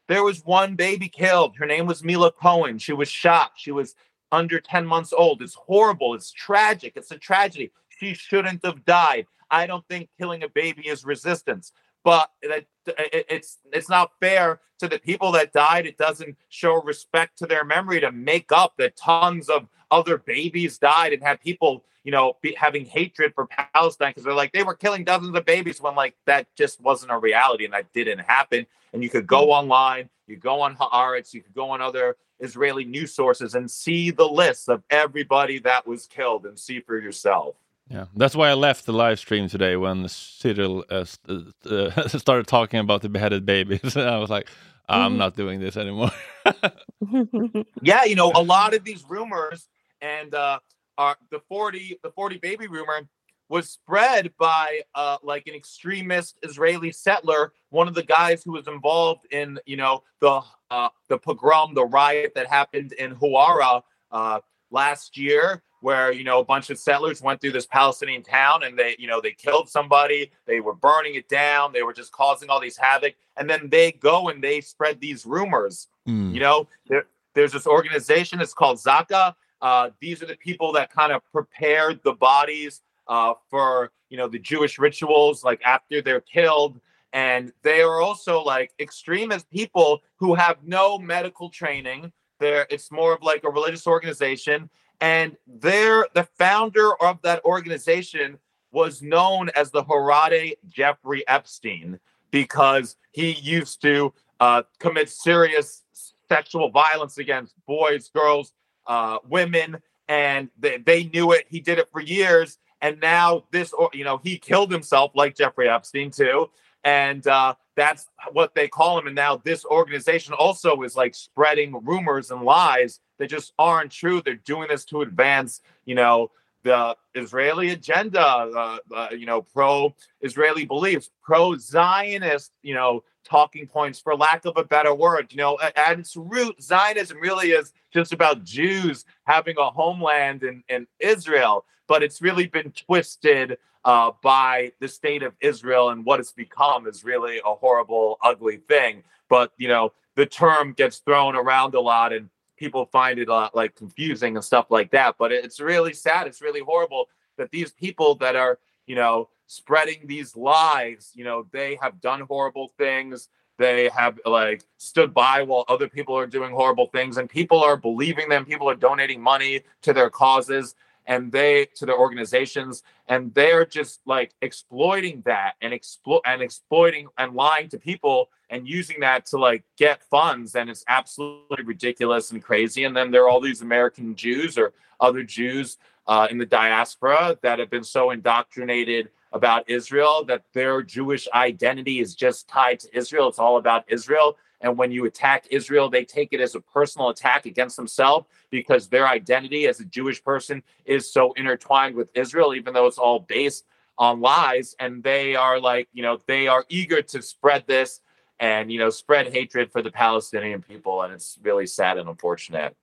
S3: there was one baby killed. Her name was mila cohen. She was shot. She was under 10 months old. It's horrible. It's tragic. It's a tragedy. She shouldn't have died. I don't think killing a baby is resistance. But that it's it's not fair to the people that died. It doesn't show respect to their memory to make up that tons of other babies died and have people, you know, be, having hatred for Palestine because they're like they were killing dozens of babies when like that just wasn't a reality and that didn't happen. And you could go mm-hmm. online, you go on Haaretz, you could go on other Israeli news sources and see the list of everybody that was killed and see for yourself.
S1: Yeah, that's why I left the live stream today when Cyril uh, uh, started talking about the beheaded babies. And I was like, I'm mm-hmm. not doing this anymore.
S3: yeah, you know, a lot of these rumors and uh, are the 40 the 40 baby rumor was spread by uh, like an extremist Israeli settler, one of the guys who was involved in you know the uh, the pogrom, the riot that happened in Huara uh, last year, where you know a bunch of settlers went through this Palestinian town and they you know they killed somebody, they were burning it down, they were just causing all these havoc, and then they go and they spread these rumors. Mm. You know, there, there's this organization. It's called Zaka. Uh, these are the people that kind of prepared the bodies uh, for you know the Jewish rituals, like after they're killed. And they are also like extremist people who have no medical training. There, it's more of like a religious organization, and they're the founder of that organization was known as the Haredi Jeffrey Epstein because he used to uh, commit serious sexual violence against boys, girls, uh, women, and they, they knew it. He did it for years, and now this, you know, he killed himself like Jeffrey Epstein too, and uh, that's what they call him. And now this organization also is like spreading rumors and lies that just aren't true. They're doing this to advance, you know, the Israeli agenda, uh, uh, you know, pro-Israeli beliefs, pro-Zionist, you know, talking points, for lack of a better word. You know, at its root, Zionism really is just about Jews having a homeland in, in Israel, but it's really been twisted uh, by the state of Israel, and what it's become is really a horrible, ugly thing. But you know, the term gets thrown around a lot, and people find it a lot like confusing and stuff like that. But it's really sad. It's really horrible that these people that are, you know, spreading these lies, you know, they have done horrible things. They have like stood by while other people are doing horrible things, and people are believing them. People are donating money to their causes and they to their organizations and they're just like exploiting that and exploit and exploiting and lying to people and using that to like get funds and it's absolutely ridiculous and crazy and then there are all these american jews or other jews uh, in the diaspora that have been so indoctrinated about israel that their jewish identity is just tied to israel. It's all about israel and when you attack Israel, they take it as a personal attack against themselves because their identity as a Jewish person is so intertwined with Israel, even though it's all based on lies. And they are like, you know, they are eager to spread this and, you know, spread hatred for the Palestinian people. And it's really sad and unfortunate.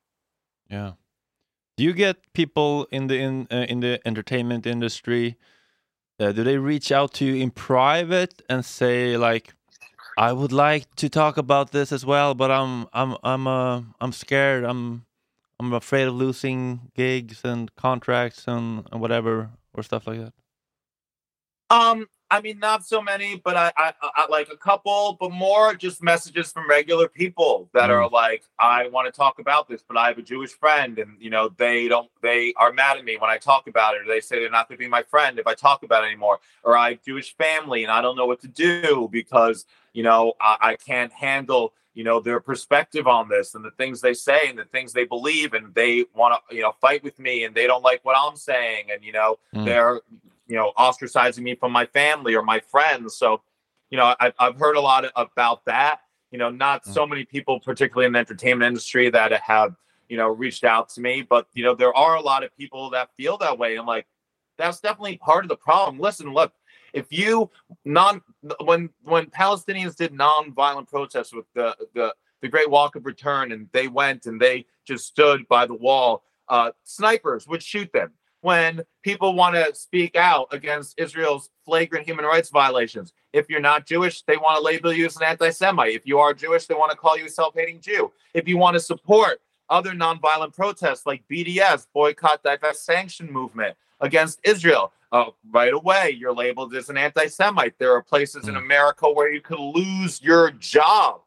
S1: Yeah. Do you get people in the in uh, in the entertainment industry? Uh, do they reach out to you in private and say like, I would like to talk about this as well, but I'm I'm I'm uh I'm scared. I'm I'm afraid of losing gigs and contracts and, and whatever or stuff like that.
S3: Um, I mean, not so many, but I, I, I, like a couple, but more just messages from regular people that mm. are like, I want to talk about this, but I have a Jewish friend, and you know, they don't, they are mad at me when I talk about it, or they say they're not going to be my friend if I talk about it anymore, or I have Jewish family and I don't know what to do because you know I, I can't handle you know their perspective on this and the things they say and the things they believe and they want to you know fight with me and they don't like what i'm saying and you know mm. they're you know ostracizing me from my family or my friends. So you know I, have I've heard a lot about that. You know not mm. so many people particularly in the entertainment industry that have you know reached out to me. But you know there are a lot of people that feel that way. And like that's definitely part of the problem. Listen look if you non when when palestinians did non-violent protests with the the the great walk of return and they went and they just stood by the wall uh, snipers would shoot them when people want to speak out against Israel's flagrant human rights violations. If you're not Jewish, they want to label you as an anti Semite. If you are Jewish, they want to call you a self hating Jew. If you want to support other nonviolent protests like BDS, boycott, divest, sanction movement against Israel, uh, right away you're labeled as an anti-Semite. There are places in
S1: Mm.
S3: America where you could lose your job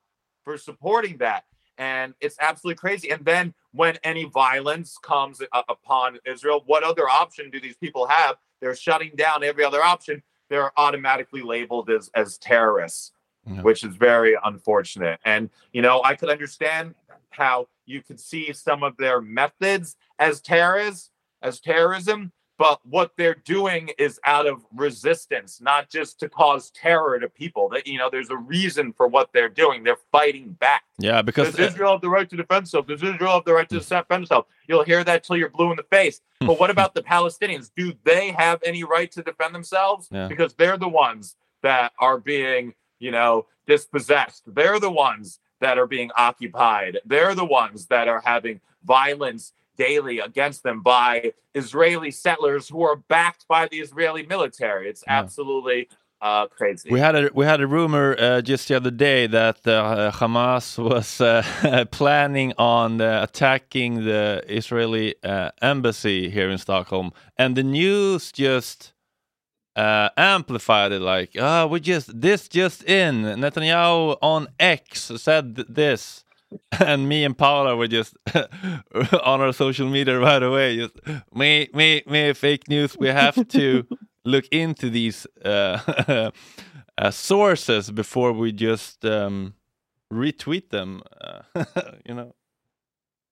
S3: for supporting that, and it's absolutely crazy. And then when any violence comes upon Israel, what other option do these people have? They're shutting down every other option. They're automatically labeled as as terrorists
S1: Yeah.
S3: which is very unfortunate. And you know, I could understand how you could see some of their methods as terrorists, as terrorism, but what they're doing is out of resistance, not just to cause terror to people. That you know, there's a reason for what they're doing. They're fighting back.
S1: Yeah, because
S3: Does Israel have the right to defend itself? Does Israel have the right to hmm. defend itself? You'll hear that till you're blue in the face. Hmm. But what about the Palestinians? Do they have any right to defend themselves?
S1: Yeah.
S3: Because they're the ones that are being, you know, dispossessed. They're the ones that are being occupied. They're the ones that are having violence daily against them by Israeli settlers who are backed by the Israeli military. It's
S1: Yeah.
S3: absolutely uh, crazy.
S1: We had a we had a rumor uh, just the other day that uh, Hamas was uh, planning on uh, attacking the Israeli uh, embassy here in Stockholm, and the news just uh, amplified it. Like, ah, we just this just in Netanyahu on X said th- this. And me and Paula were just on our social media right away. Just me, me, me, fake news. We have to look into these uh, uh, sources before we just um, retweet them. Uh, you know.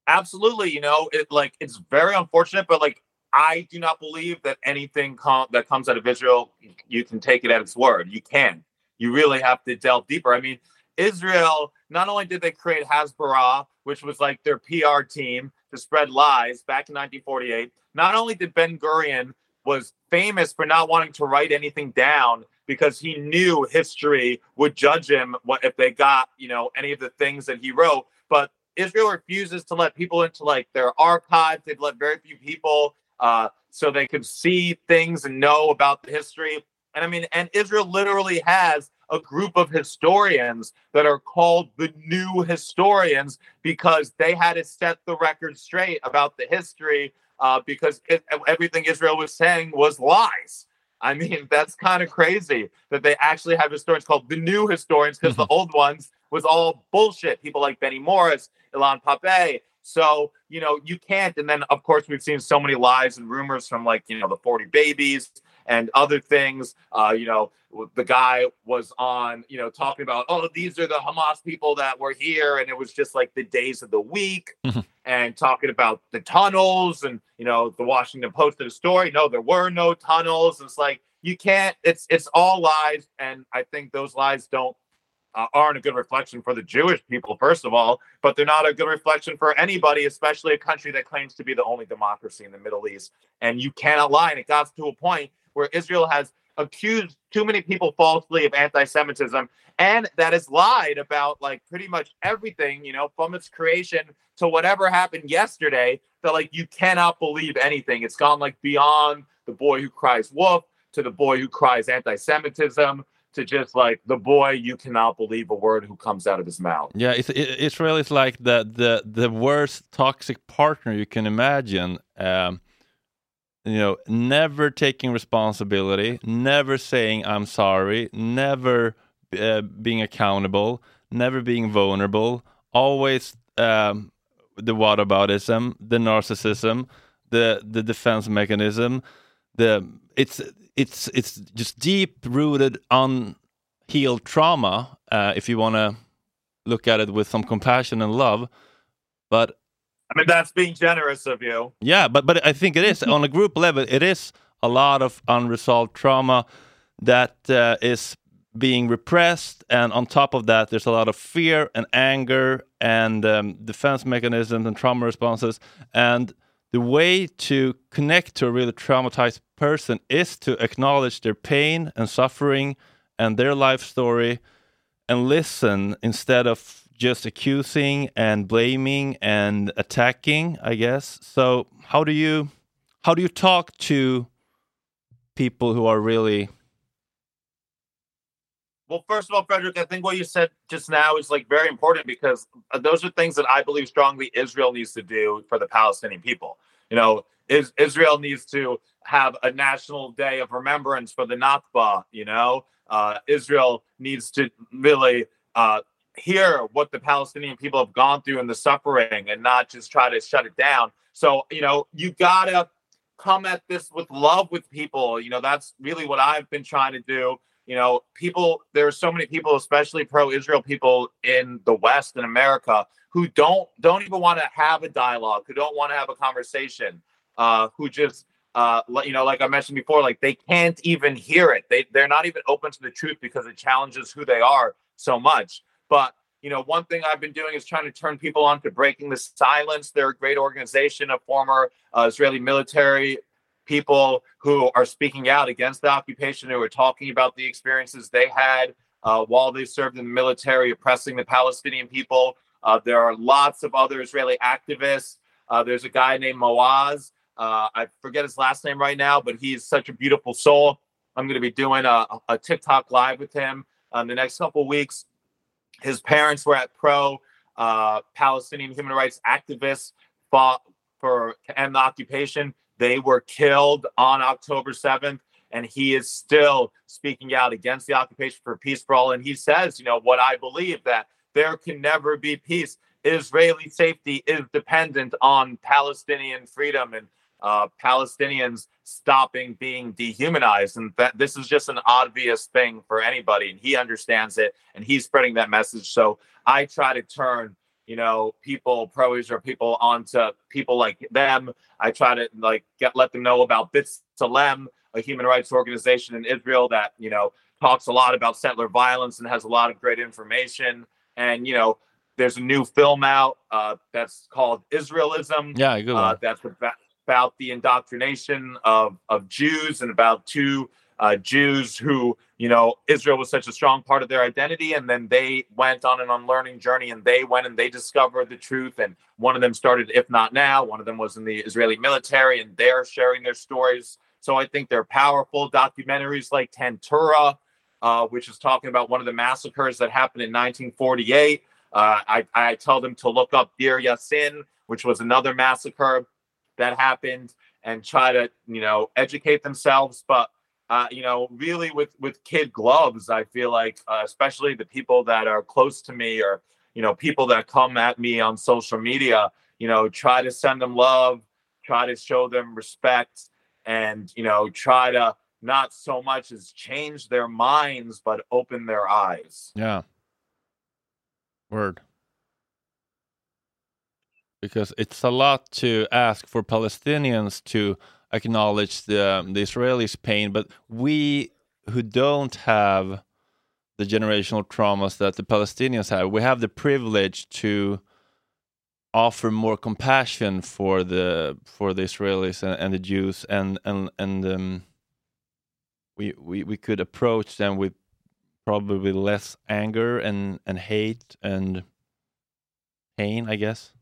S3: absolutely you know it like it's very unfortunate but like i do not believe that anything com- that comes out of israel you can take it at its word you can you really have to delve deeper i mean israel not only did they create hasbara which was like their pr team to spread lies back in 1948 not only did ben gurion was famous for not wanting to write anything down because he knew history would judge him what if they got you know any of the things that he wrote but Israel refuses to let people into like their archives. They've let very few people uh, so they could see things and know about the history. And I mean, and Israel literally has a group of historians that are called the new historians because they had to set the record straight about the history uh, because it, everything Israel was saying was lies. I mean, that's kind of crazy that they actually have historians called the new historians because the old ones was all bullshit. People like Benny Morris, Ilan Pape. So, you know, you can't. And then, of course, we've seen so many lies and rumors from like, you know, the 40 babies and other things. Uh, you know, the guy was on, you know, talking about, oh, these are the Hamas people that were here. And it was just like the days of the week
S1: Mhm.
S3: and talking about the tunnels. And, you know, the Washington Post did a story. No, there were no tunnels. It's like, you can't, it's, it's all lies. And I think those lies don't uh, aren't a good reflection for the Jewish people, first of all, but they're not a good reflection for anybody, especially a country that claims to be the only democracy in the Middle East. And you cannot lie. And it got to a point where Israel has accused too many people falsely of anti Semitism and that has lied about like pretty much everything, you know, from its creation to whatever happened yesterday. That like you cannot believe anything. It's gone like beyond the boy who cries wolf to the boy who cries anti Semitism to just like the boy you cannot believe a word who comes out of his mouth.
S1: Yeah, it's, it, Israel is like the, the the worst toxic partner you can imagine. Um, you know, never taking responsibility, never saying I'm sorry, never uh, being accountable, never being vulnerable, always um, the whataboutism, the narcissism, the the defense mechanism, the it's it's it's just deep rooted unhealed trauma. Uh, if you want to look at it with some compassion and love, but
S3: I mean, that's being generous of you.
S1: yeah, but but I think it is on a group level. It is a lot of unresolved trauma that uh, is being repressed, and on top of that, there's a lot of fear and anger and um, defense mechanisms and trauma responses. And the way to connect to a really traumatized person is to acknowledge their pain and suffering and their life story, and listen instead of just accusing and blaming and attacking i guess so how do you how do you talk to people who are really
S3: Well, first of all, Frederick, I think what you said just now is like very important because uh, those are things that I believe strongly Israel needs to do for the Palestinian people. You know, is Israel needs to have a national day of remembrance for the Nakba. You know, uh, Israel needs to really uh, hear what the Palestinian people have gone through and the suffering, and not just try to shut it down. So you know, you gotta come at this with love with people. You know, that's really what I've been trying to do. You know, people, there are so many people, especially pro-Israel people in the West and America, who don't don't even want to have a dialogue, who don't want to have a conversation, uh, who just uh, you know, like I mentioned before, like they can't even hear it. They they're not even open to the truth because it challenges who they are so much. But you know, one thing I've been doing is trying to turn people on to breaking the silence. They're a great organization of former uh, Israeli military people who are speaking out against the occupation, who are talking about the experiences they had uh, while they served in the military, oppressing the Palestinian people. Uh, there are lots of other Israeli activists. Uh, there's a guy named Maoz. Uh, I forget his last name right now, but he's such a beautiful soul. I'm going to be doing a, a TikTok live with him in um, the next couple weeks. His parents were at pro uh, Palestinian human rights activists fought for to end the occupation. They were killed on October 7th, and he is still speaking out against the occupation for peace for all. And he says, you know, what I believe that there can never be peace. Israeli safety is dependent on Palestinian freedom and uh, Palestinians stopping being dehumanized. And that this is just an obvious thing for anybody. And he understands it and he's spreading that message. So I try to turn, you know, people, pro Israel people onto people like them. I try to like get let them know about B'Tselem, a human rights organization in Israel that, you know, talks a lot about settler violence and has a lot of great information and you know there's a new film out uh, that's called Israelism.
S1: Yeah, good
S3: uh, that's about the indoctrination of of Jews and about two uh, Jews who you know Israel was such a strong part of their identity, and then they went on an unlearning journey, and they went and they discovered the truth. And one of them started, if not now, one of them was in the Israeli military, and they're sharing their stories. So I think they're powerful documentaries like Tantura uh, which is talking about one of the massacres that happened in 1948. Uh, I, I tell them to look up Deir Yassin, which was another massacre that happened, and try to you know educate themselves. But uh, you know, really with with kid gloves, I feel like uh, especially the people that are close to me or you know people that come at me on social media, you know, try to send them love, try to show them respect, and you know, try to not so much as change their minds, but open their eyes.
S1: Yeah. Word. Because it's a lot to ask for Palestinians to acknowledge the, um, the Israelis' pain, but we who don't have the generational traumas that the Palestinians have, we have the privilege to offer more compassion for the for the Israelis and, and the Jews and and and um, we, we, we could approach them with probably less anger and, and hate and pain, I guess.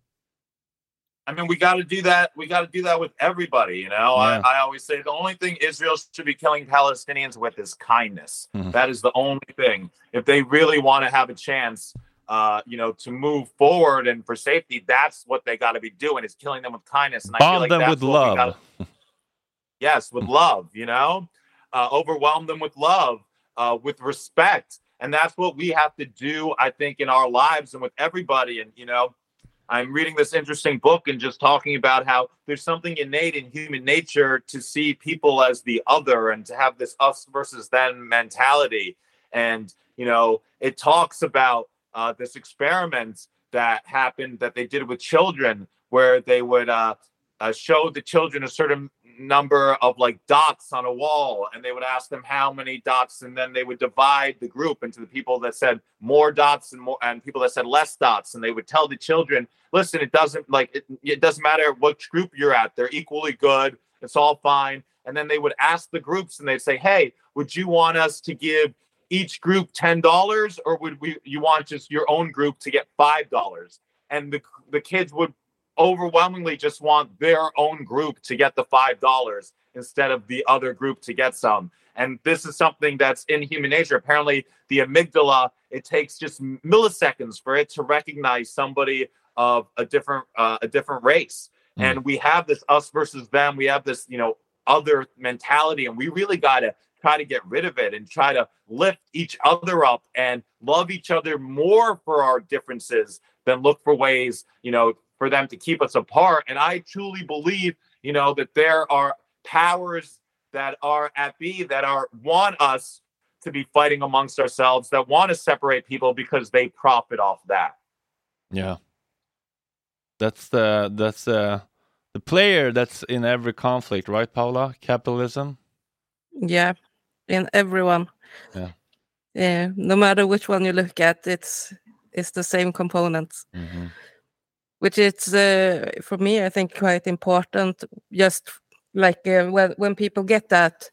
S3: I mean, we got to do that. We got to do that with everybody. You know, yeah. I, I, always say the only thing Israel should be killing Palestinians with is kindness. Mm-hmm. That is the only thing. If they really want to have a chance, uh, you know, to move forward and for safety, that's what they got to be doing is killing them with kindness. And
S1: Bomb I feel like them with love. Gotta,
S3: yes, with love. You know, uh, overwhelm them with love, uh, with respect. And that's what we have to do, I think, in our lives and with everybody. And, you know, I'm reading this interesting book and just talking about how there's something innate in human nature to see people as the other and to have this us versus them mentality. And, you know, it talks about uh, this experiment that happened that they did with children where they would uh, uh, show the children a certain number of like dots on a wall and they would ask them how many dots and then they would divide the group into the people that said more dots and more and people that said less dots and they would tell the children listen it doesn't like it, it doesn't matter which group you're at they're equally good it's all fine. And then they would ask the groups and they'd say hey would you want us to give each group $10 or would we you want just your own group to get $5 and the the kids would overwhelmingly just want their own group to get the five dollars instead of the other group to get some. And this is something that's in human nature. Apparently, the amygdala it takes just milliseconds for it to recognize somebody of a different uh, a different race. Mm. And we have this us versus them. We have this, you know, other mentality, and we really got to try to get rid of it and try to lift each other up and love each other more for our differences than look for ways, you know, for them to keep us apart. And I truly believe, you know, that there are powers that are at B that are want us to be fighting amongst ourselves, that want to separate people because they profit off that.
S1: Yeah. That's the that's the the player that's in every conflict, right, Paula? Capitalism.
S2: Yeah, in everyone.
S1: Yeah.
S2: Yeah. No matter which one you look at, it's it's the same components.
S1: Mm -hmm.
S2: Which is uh, for me, I think, quite important. Just like uh, when when people get that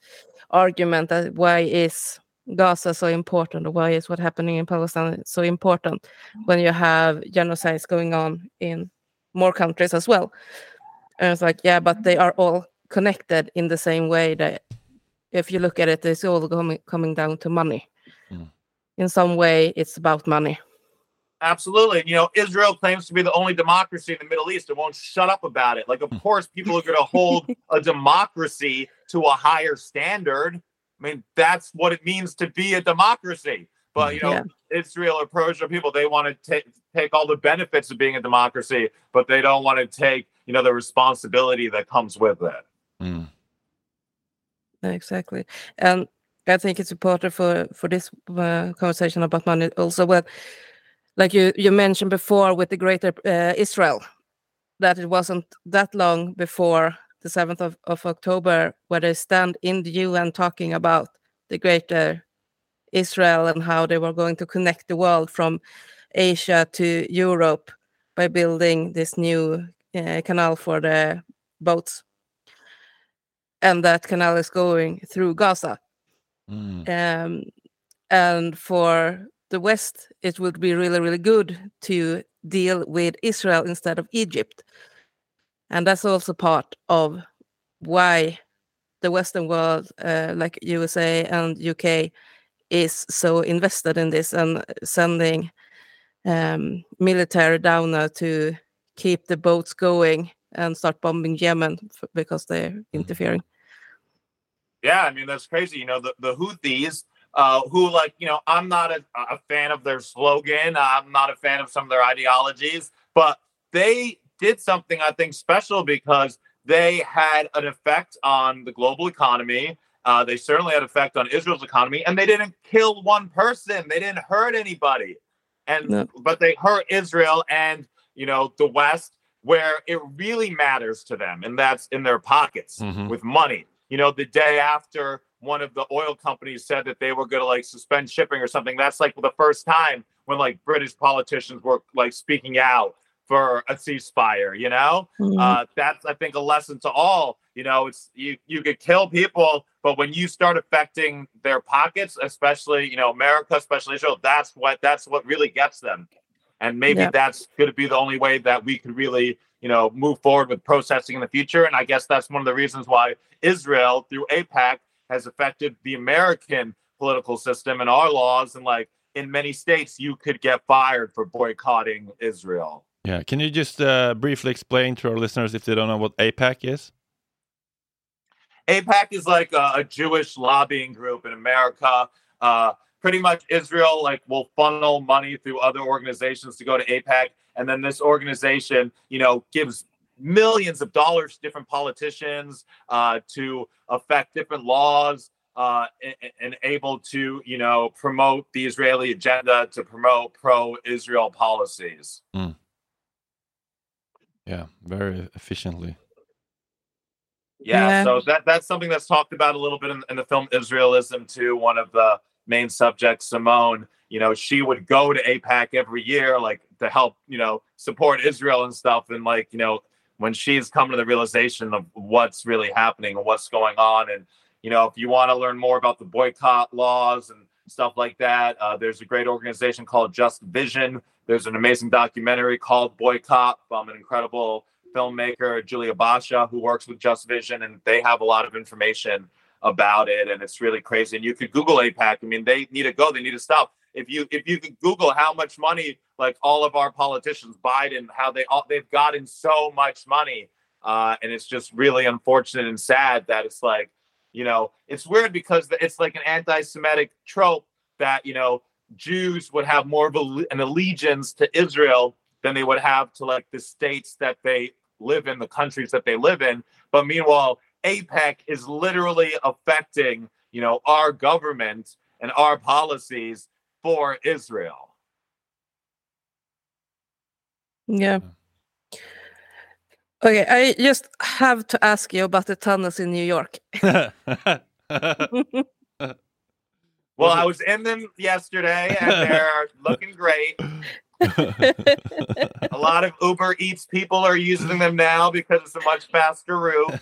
S2: argument that why is Gaza so important or why is what happening in Palestine so important when you have genocides going on in more countries as well. And it's like, yeah, but they are all connected in the same way that if you look at it, it's all coming coming down to money. Mm. In some way, it's about money.
S3: Absolutely. You know, Israel claims to be the only democracy in the Middle East. It won't shut up about it. Like, of hmm. course, people are going to hold a democracy to a higher standard. I mean, that's what it means to be a democracy. But you know, yeah. Israel or Persia people, they want to take take all the benefits of being a democracy, but they don't want to take you know the responsibility that comes with it.
S1: Mm.
S2: Exactly, and I think it's important for for this uh, conversation about money also. Well, like you you mentioned before with the Greater uh, Israel, that it wasn't that long before the 7th of, of October, where they stand in the UN talking about the greater Israel and how they were going to connect the world from Asia to Europe by building this new uh, canal for the boats. And that canal is going through Gaza.
S1: Mm.
S2: Um, and for the West, it would be really, really good to deal with Israel instead of Egypt and that's also part of why the Western world, uh, like USA and UK, is so invested in this and sending um, military down there to keep the boats going and start bombing Yemen because they're mm-hmm. interfering.
S3: Yeah, I mean that's crazy. You know, the the Houthis, uh, who like you know, I'm not a, a fan of their slogan. I'm not a fan of some of their ideologies, but they did something I think special because they had an effect on the global economy. Uh, they certainly had effect on Israel's economy, and they didn't kill one person. They didn't hurt anybody, and no. but they hurt Israel and you know the West, where it really matters to them, and that's in their pockets mm-hmm. with money. You know, the day after one of the oil companies said that they were going to like suspend shipping or something, that's like the first time when like British politicians were like speaking out for a ceasefire. You know, mm-hmm. uh, that's I think a lesson to all. You know, it's you you could kill people, but when you start affecting their pockets, especially you know America, especially Israel, that's what that's what really gets them. And maybe yeah. that's going to be the only way that we could really you know move forward with processing in the future. And I guess that's one of the reasons why Israel through AIPAC has affected the American political system and our laws and like in many states you could get fired for boycotting Israel.
S1: Yeah, can you just uh, briefly explain to our listeners if they don't know what AIPAC is?
S3: AIPAC is like a, a Jewish lobbying group in America. Uh, pretty much Israel like will funnel money through other organizations to go to AIPAC, and then this organization, you know, gives millions of dollars to different politicians uh, to affect different laws uh, and, and, able to, you know, promote the Israeli agenda to promote pro-Israel policies.
S1: Mm. Yeah, very efficiently.
S3: Yeah, yeah, so that that's something that's talked about a little bit in, in, the film Israelism too. One of the main subjects, Simone, you know, she would go to AIPAC every year, like to help, you know, support Israel and stuff. And like, you know, when she's come to the realization of what's really happening and what's going on, and you know, if you want to learn more about the boycott laws and stuff like that, uh, there's a great organization called Just Vision there's an amazing documentary called Boycott from an incredible filmmaker, Julia Bacha, who works with Just Vision, and they have a lot of information about it, and it's really crazy. And you could Google AIPAC. I mean, they need to go. They need to stop. If you if you could Google how much money, like all of our politicians, Biden, how they all they've gotten so much money Uh, and it's just really unfortunate and sad that it's like, you know, it's weird because it's like an anti-Semitic trope that you know Jews would have more of a, an allegiance to Israel than they would have to like the states that they live in, the countries that they live in. But meanwhile, AIPAC is literally affecting, you know, our government and our policies for Israel.
S2: Yeah. Okay, I just have to ask you about the tunnels in New York.
S3: well, I was in them yesterday and they're looking great. a lot of Uber Eats people are using them now because it's a much faster route.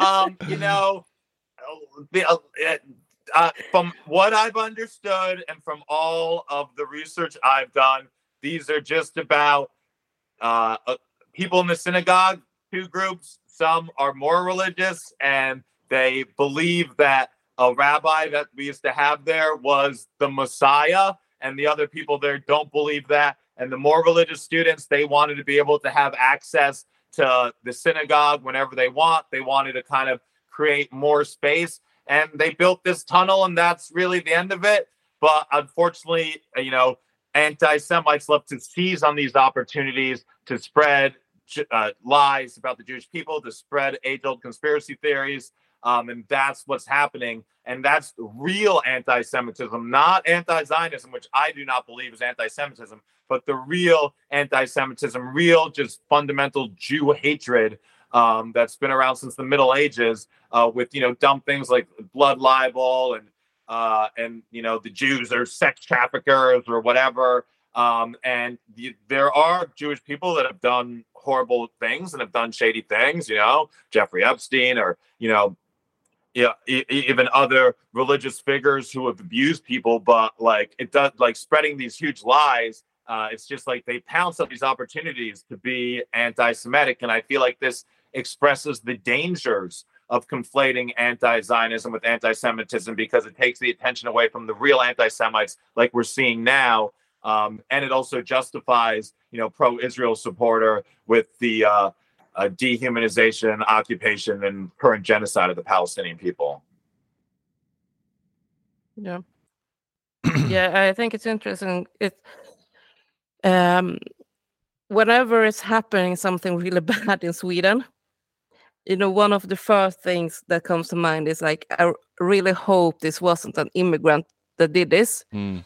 S3: um, you know, the, uh, from what I've understood and from all of the research I've done, these are just about uh, uh people in the synagogue, two groups. Some are more religious and they believe that a rabbi that we used to have there was the Messiah, and the other people there don't believe that. And the more religious students, they wanted to be able to have access to the synagogue whenever they want. They wanted to kind of create more space. And they built this tunnel, and that's really the end of it. But unfortunately, you know, anti Semites love to seize on these opportunities to spread uh, lies about the Jewish people, to spread age old conspiracy theories. Um, and that's what's happening. And that's real anti Semitism, not anti Zionism, which I do not believe is anti Semitism, but the real anti Semitism, real just fundamental Jew hatred um, that's been around since the Middle Ages uh, with, you know, dumb things like blood libel and, uh, and, you know, the Jews are sex traffickers or whatever. Um, and the, there are Jewish people that have done horrible things and have done shady things, you know, Jeffrey Epstein or, you know, yeah, even other religious figures who have abused people, but like it does, like spreading these huge lies. Uh, it's just like they pounce on these opportunities to be anti-Semitic, and I feel like this expresses the dangers of conflating anti-Zionism with anti-Semitism because it takes the attention away from the real anti-Semites, like we're seeing now, um, and it also justifies, you know, pro-Israel supporter with the uh, uh, dehumanization, occupation, and current genocide of the Palestinian people.
S2: Yeah, yeah, I think it's interesting. It, um, whenever it's happening something really bad in Sweden, you know, one of the first things that comes to mind is like, I really hope this wasn't an immigrant that did this. Mm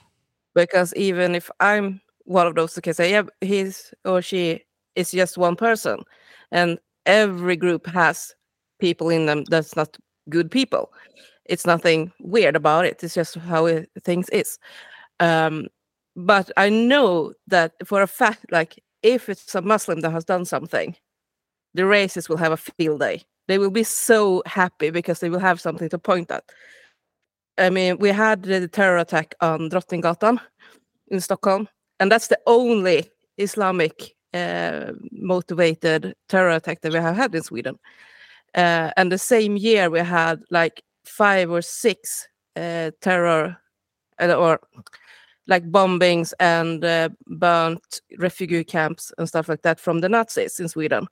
S2: because even if I'm one of those who can say, yeah, he's or she is just one person, and every group has people in them that's not good people. It's nothing weird about it. It's just how it, things is. Um, but I know that for a fact, like if it's a Muslim that has done something, the racists will have a field day. They will be so happy because they will have something to point at. I mean, we had the terror attack on Drottninggatan in Stockholm, and that's the only Islamic uh, motivated terror attack that we have had in Sweden. Uh, and the same year, we had like five or six uh, terror uh, or like bombings and uh, burnt refugee camps and stuff like that from the Nazis in Sweden.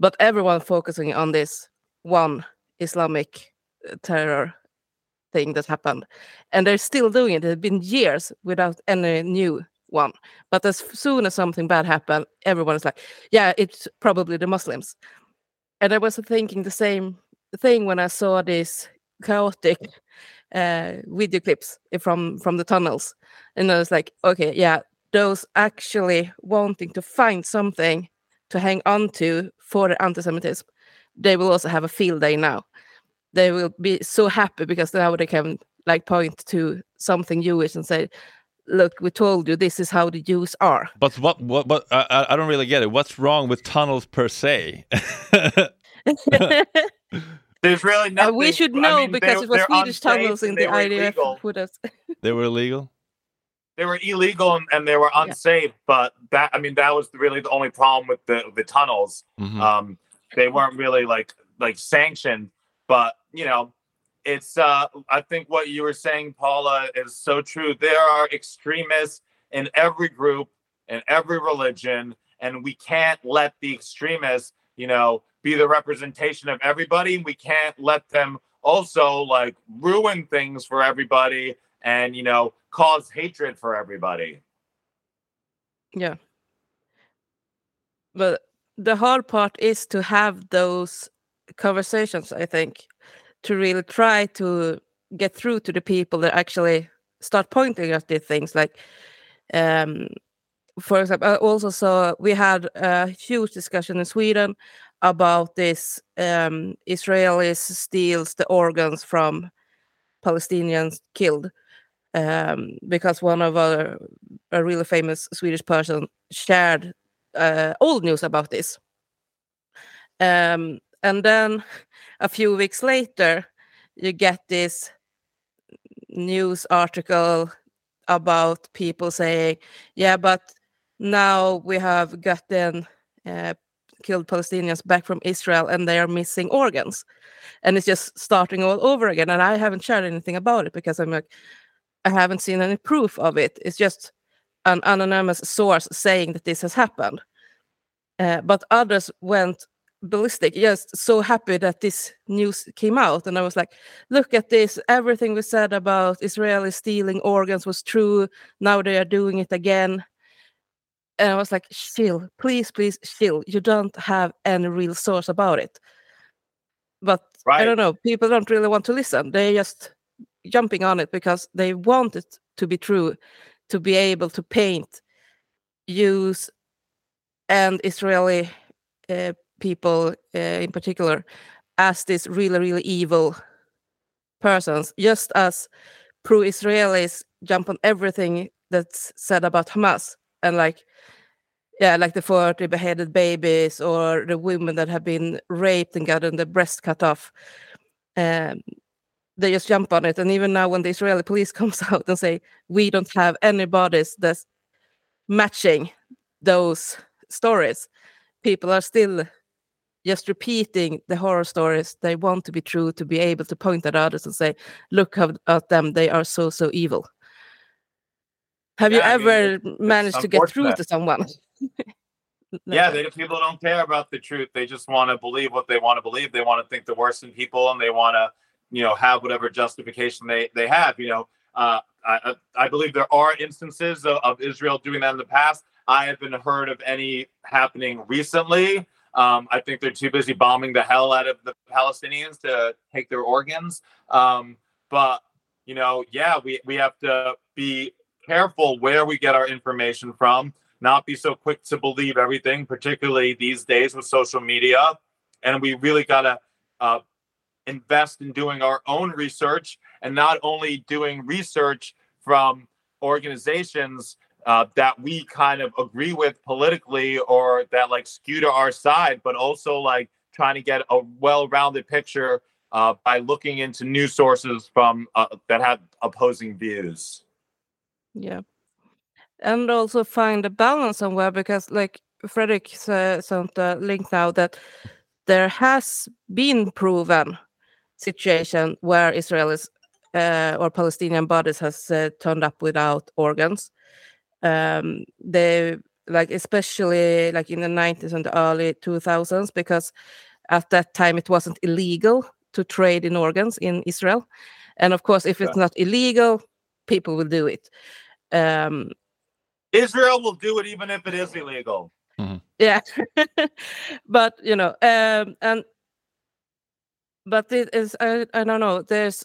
S2: But everyone focusing on this one Islamic uh, terror thing that happened. And they're still doing it. It's been years without any new one. But as soon as something bad happened, everyone is like, yeah, it's probably the Muslims. And I was thinking the same thing when I saw these chaotic uh, video clips from from the tunnels, and I was like, okay, yeah, those actually wanting to find something to hang on to for the anti-Semitism, they will also have a field day now they will be so happy because now they can like point to something Jewish and say, "Look, we told you this is how the Jews are."
S1: But what? What? But I, I don't really get it. What's wrong with tunnels per se?
S3: There's really nothing.
S2: Uh, we should know I mean, because it was Swedish tunnels in the IDF put us.
S1: they were illegal.
S3: They were illegal and, and they were unsafe. Yeah. But that, I mean, that was really the only problem with the the tunnels. Mm-hmm. Um, they weren't really like like sanctioned. But you know, it's uh I think what you were saying, Paula, is so true. There are extremists in every group, in every religion, and we can't let the extremists, you know, be the representation of everybody. We can't let them also like ruin things for everybody and you know cause hatred for everybody.
S2: Yeah. But the hard part is to have those conversations, I think, to really try to get through to the people that actually start pointing at these things. Like, um, for example, I also saw we had a huge discussion in Sweden about this um, Israelis steals the organs from Palestinians killed um, because one of our a really famous Swedish person shared uh, old news about this. Um, and then a few weeks later, you get this news article about people saying, "Yeah, but now we have gotten uh, killed Palestinians back from Israel, and they are missing organs," and it's just starting all over again. And I haven't shared anything about it because I'm like, I haven't seen any proof of it. It's just an anonymous source saying that this has happened. Uh, but others went ballistic, just so happy that this news came out. And I was like, look at this. Everything we said about Israeli stealing organs was true. Now they are doing it again. And I was like, chill, please, please, chill. You don't have any real source about it. But right. I don't know, people don't really want to listen. They just jumping on it because they want it to be true, to be able to paint Jews and Israeli uh, people uh, in particular as these really, really evil persons, just as pro Israelis jump on everything that's said about Hamas and like yeah, like the 40 beheaded babies or the women that have been raped and gotten their breast cut off. Um, they just jump on it. And even now, when the Israeli police comes out and say we don't have any bodies that's matching those stories, people are still just repeating the horror stories they want to be true to be able to point at others and say, "Look at uh, them; they are so so evil." Have yeah, you I ever mean, managed to get through to someone?
S3: yeah, they, people don't care about the truth. They just want to believe what they want to believe. They want to think the worst in people, and they want to you know have whatever justification they they have you know uh, I, I believe there are instances of, of, Israel doing that in the past. I haven't heard of any happening recently. Um, I think they're too busy bombing the hell out of the Palestinians to take their organs. Um, but you know, yeah, we we have to be careful where we get our information from. Not be so quick to believe everything, particularly these days with social media. And we really gotta uh, invest in doing our own research and not only doing research from organizations uh, that we kind of agree with politically or that like skew to our side, but also like trying to get a well-rounded picture uh, by looking into new sources from uh, that have opposing views.
S2: Yeah, and also find a balance somewhere because, like Fredrik sent a link now that there has been proven situation where Israelis uh, or Palestinian bodies has uh, turned up without organs. Um, they like especially like in the 90s and the early 2000s because at that time it wasn't illegal to trade in organs in Israel. And of course, if it's not illegal, people will do it. Um,
S3: Israel will do it even if it is illegal.
S2: Mm-hmm. Yeah, but you know, um, and but it is I, I don't know there's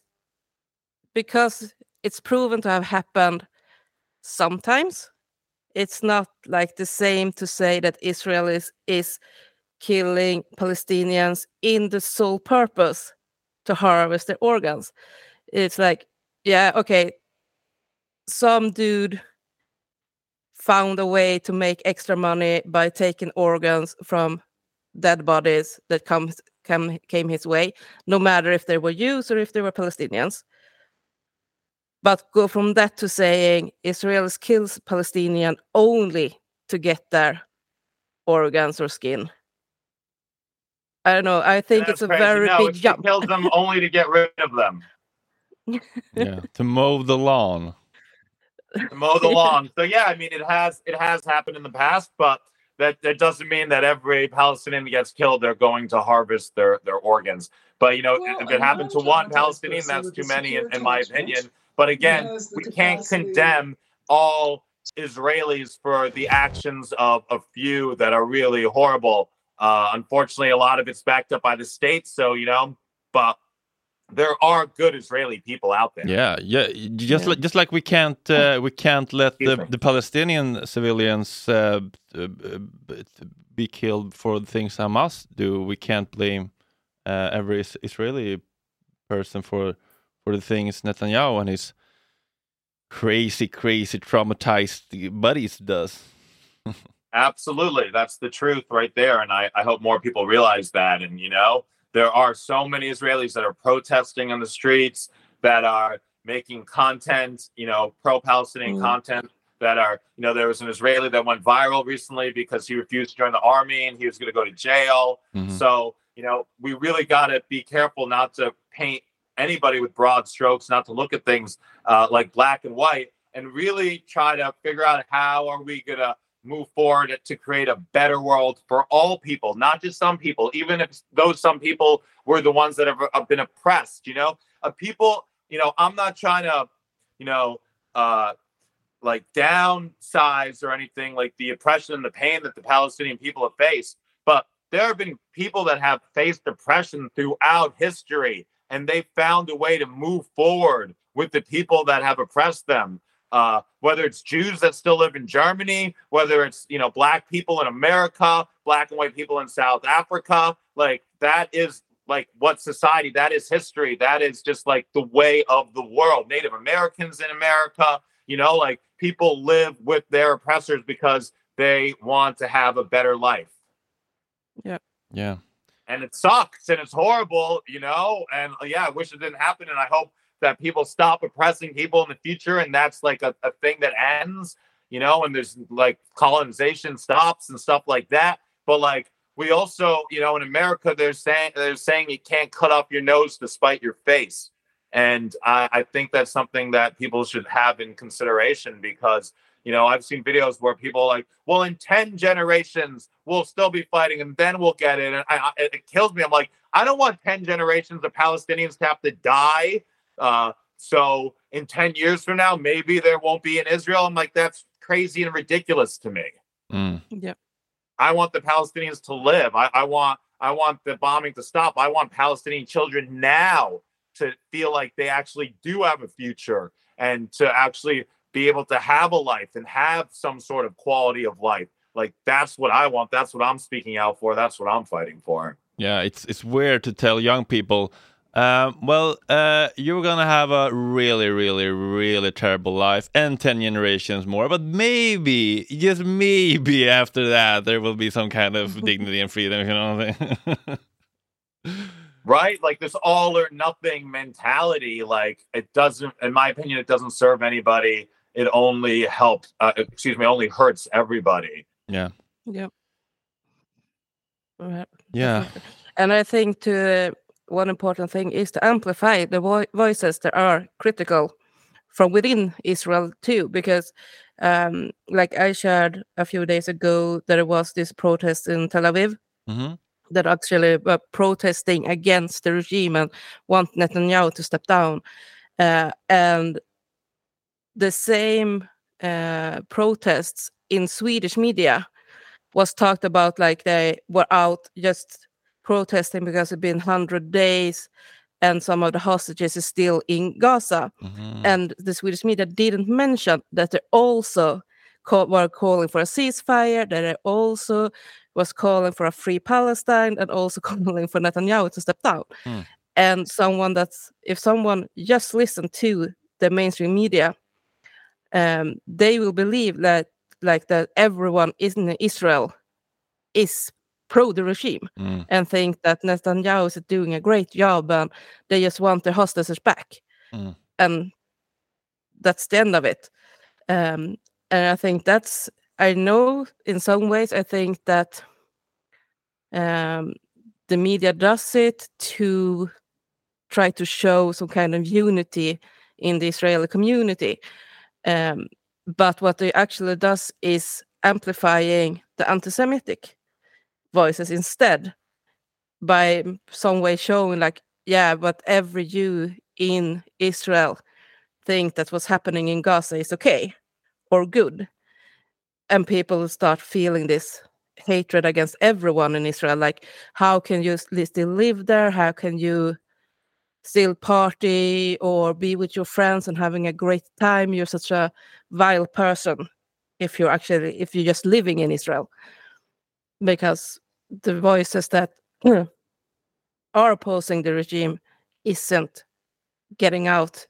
S2: because it's proven to have happened sometimes it's not like the same to say that israel is is killing palestinians in the sole purpose to harvest their organs. It's like yeah okay some dude found a way to make extra money by taking organs from dead bodies that comes come, came his way, no matter if they were Jews or if they were Palestinians. But go from that to saying Israel kills Palestinian only to get their organs or skin. I don't know. I think That's it's a crazy. very no, big jump.
S3: kills them only to get rid of them.
S1: yeah, to mow the lawn.
S3: To mow the lawn. So yeah, I mean, it has it has happened in the past, but that that doesn't mean that every Palestinian gets killed, they're going to harvest their their organs. But you know,
S4: Well,
S3: if it happened to
S4: one
S3: Palestinian, that's too many, in, in my opinion. But again,
S4: Yes,
S3: we can't condemn all Israelis for the actions of a few that are really horrible. Uh, unfortunately, a lot of it's backed up by the state. So you know, but there are good Israeli people out there.
S1: Yeah, yeah. Just
S2: Yeah.
S1: like just like we can't uh, we can't let the, the Palestinian civilians uh, b- b- be killed for the things Hamas do. We can't blame uh, every Israeli person for for the things Netanyahu and his crazy, crazy traumatized buddies does.
S3: Absolutely. That's the truth right there. And I, I hope more people realize that. And, you know, there are so many Israelis that are protesting on the streets, that are making content, you know, pro Palestinian
S2: Mm.
S3: content, that are, you know, there was an Israeli that went viral recently because he refused to join the army and he was going to go to jail.
S1: Mhm.
S3: So, you know, we really got to be careful not to paint anybody with broad strokes, not to look at things uh, like black and white, and really try to figure out how are we going to move forward to create a better world for all people, not just some people, even if those some people were the ones that have, have been oppressed, you know, people, you know, I'm not trying to, you know, uh, like downsize or anything like the oppression and the pain that the Palestinian people have faced. But there have been people that have faced oppression throughout history, and they found a way to move forward with the people that have oppressed them. Uh, whether it's Jews that still live in Germany, whether it's you know black people in America, black and white people in South Africa, like that is like what society that is history. That is just like the way of the world. Native americans in america you know like people live with their oppressors because they want to have a better life.
S1: Yeah. Yeah.
S3: And it sucks and it's horrible you know? And uh, yeah i wish it didn't happen and i hope that people stop oppressing people in the future and that's like a, a thing that ends you know and there's like colonization stops and stuff like that. But like we also you know in america they're saying they're saying you can't cut off your nose to spite your face. And I, I think that's something that people should have in consideration because you know i've seen videos where people like well in 10 generations we'll still be fighting and then we'll get it. And I, I, it kills me. I'm like i don't want 10 generations of palestinians to have to die uh, so in 10 years from now maybe there won't be in israel i'm like that's crazy and ridiculous to me
S1: Mm.
S2: Yeah.
S3: I want the Palestinians to live. I, I want I want the bombing to stop. I want Palestinian children now to feel like they actually do have a future and to actually be able to have a life and have some sort of quality of life. Like that's what I want. That's what I'm speaking out for. That's what I'm fighting for.
S1: Yeah, it's it's weird to tell young people, um, well, uh, you're gonna have a really, really, really terrible life and ten generations more, but maybe, just maybe, after that, there will be some kind of dignity and freedom. You know what I'm saying?
S3: Right? Like this all or nothing mentality. Like it doesn't, in my opinion, it doesn't serve anybody. It only helps. Uh, excuse me, only hurts everybody.
S1: yeah,
S2: Yeah. Right.
S1: yeah,
S2: And I think to one important thing is to amplify the vo- voices that are critical from within Israel too, because um, like I shared a few days ago, there was this protest in Tel Aviv
S1: hmm
S2: that actually were protesting against the regime and want Netanyahu to step down. Uh, and the same uh, protests in Swedish media was talked about like they were out just protesting because it's been 100 days and some of the hostages is still in Gaza.
S1: hmm
S2: And the Swedish media didn't mention that they also were calling for a ceasefire, that they also was calling for a free Palestine, and also calling for Netanyahu to step down.
S1: Hmm.
S2: And someone that's, if someone just listened to the mainstream media, um, they will believe that like that everyone in Israel is pro the regime
S1: Mm.
S2: and think that Netanyahu is doing a great job and they just want their hostages back.
S1: Mm.
S2: And that's the end of it. Um, and I think that's, I know in some ways, I think that um, the media does it to try to show some kind of unity in the Israeli community. Um, but what it actually does is amplifying the anti-Semitic voices instead by some way showing like, yeah, but every Jew in Israel think that what's happening in Gaza is okay or good. And people start feeling this hatred against everyone in Israel. Like, how can you still live there? How can you still party or be with your friends and having a great time? You're such a vile person if you're actually if you're just living in Israel. Because the voices that are opposing the regime isn't getting out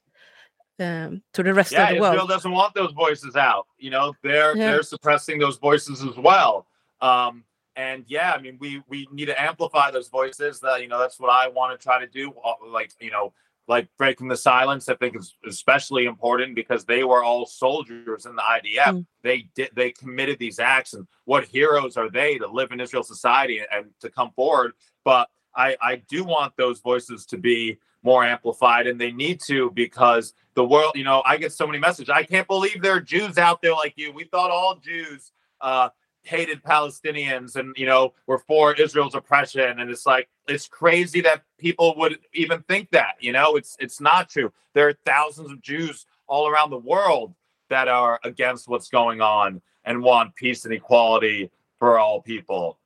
S2: um, to the rest
S3: yeah,
S2: of the
S3: Israel
S2: world.
S3: doesn't want those voices out. You know, they're
S2: Yeah.
S3: they're suppressing those voices as well. Um, and yeah, I mean, we we need to amplify those voices. That you know, that's what I want to try to do. uh, Like you know, like breaking the silence. I think is especially important because they were all soldiers in the IDF.
S2: Mm.
S3: They did they committed these acts, and what heroes are they to live in Israel society and to come forward? But I I do want those voices to be more amplified and they need to because the world you know i get so many messages i can't believe there are jews out there like you we thought all jews uh hated palestinians and you know were for israel's oppression. And it's like it's crazy that people would even think that you know it's it's not true. There are thousands of jews all around the world that are against what's going on and want peace and equality for all people.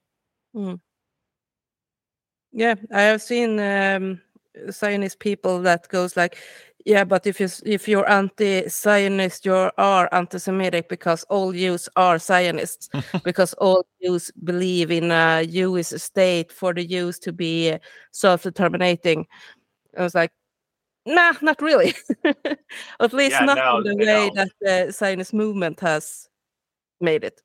S2: Yeah, I have seen um, Zionist people that goes like, yeah, but if you if you're anti-Zionist, you are anti-Semitic because all Jews are Zionists because all Jews believe in a Jewish state for the Jews to be self-determinating. I was like, nah, not really. At least
S3: Yeah,
S2: not
S3: no,
S2: in the way that the Zionist movement has made it.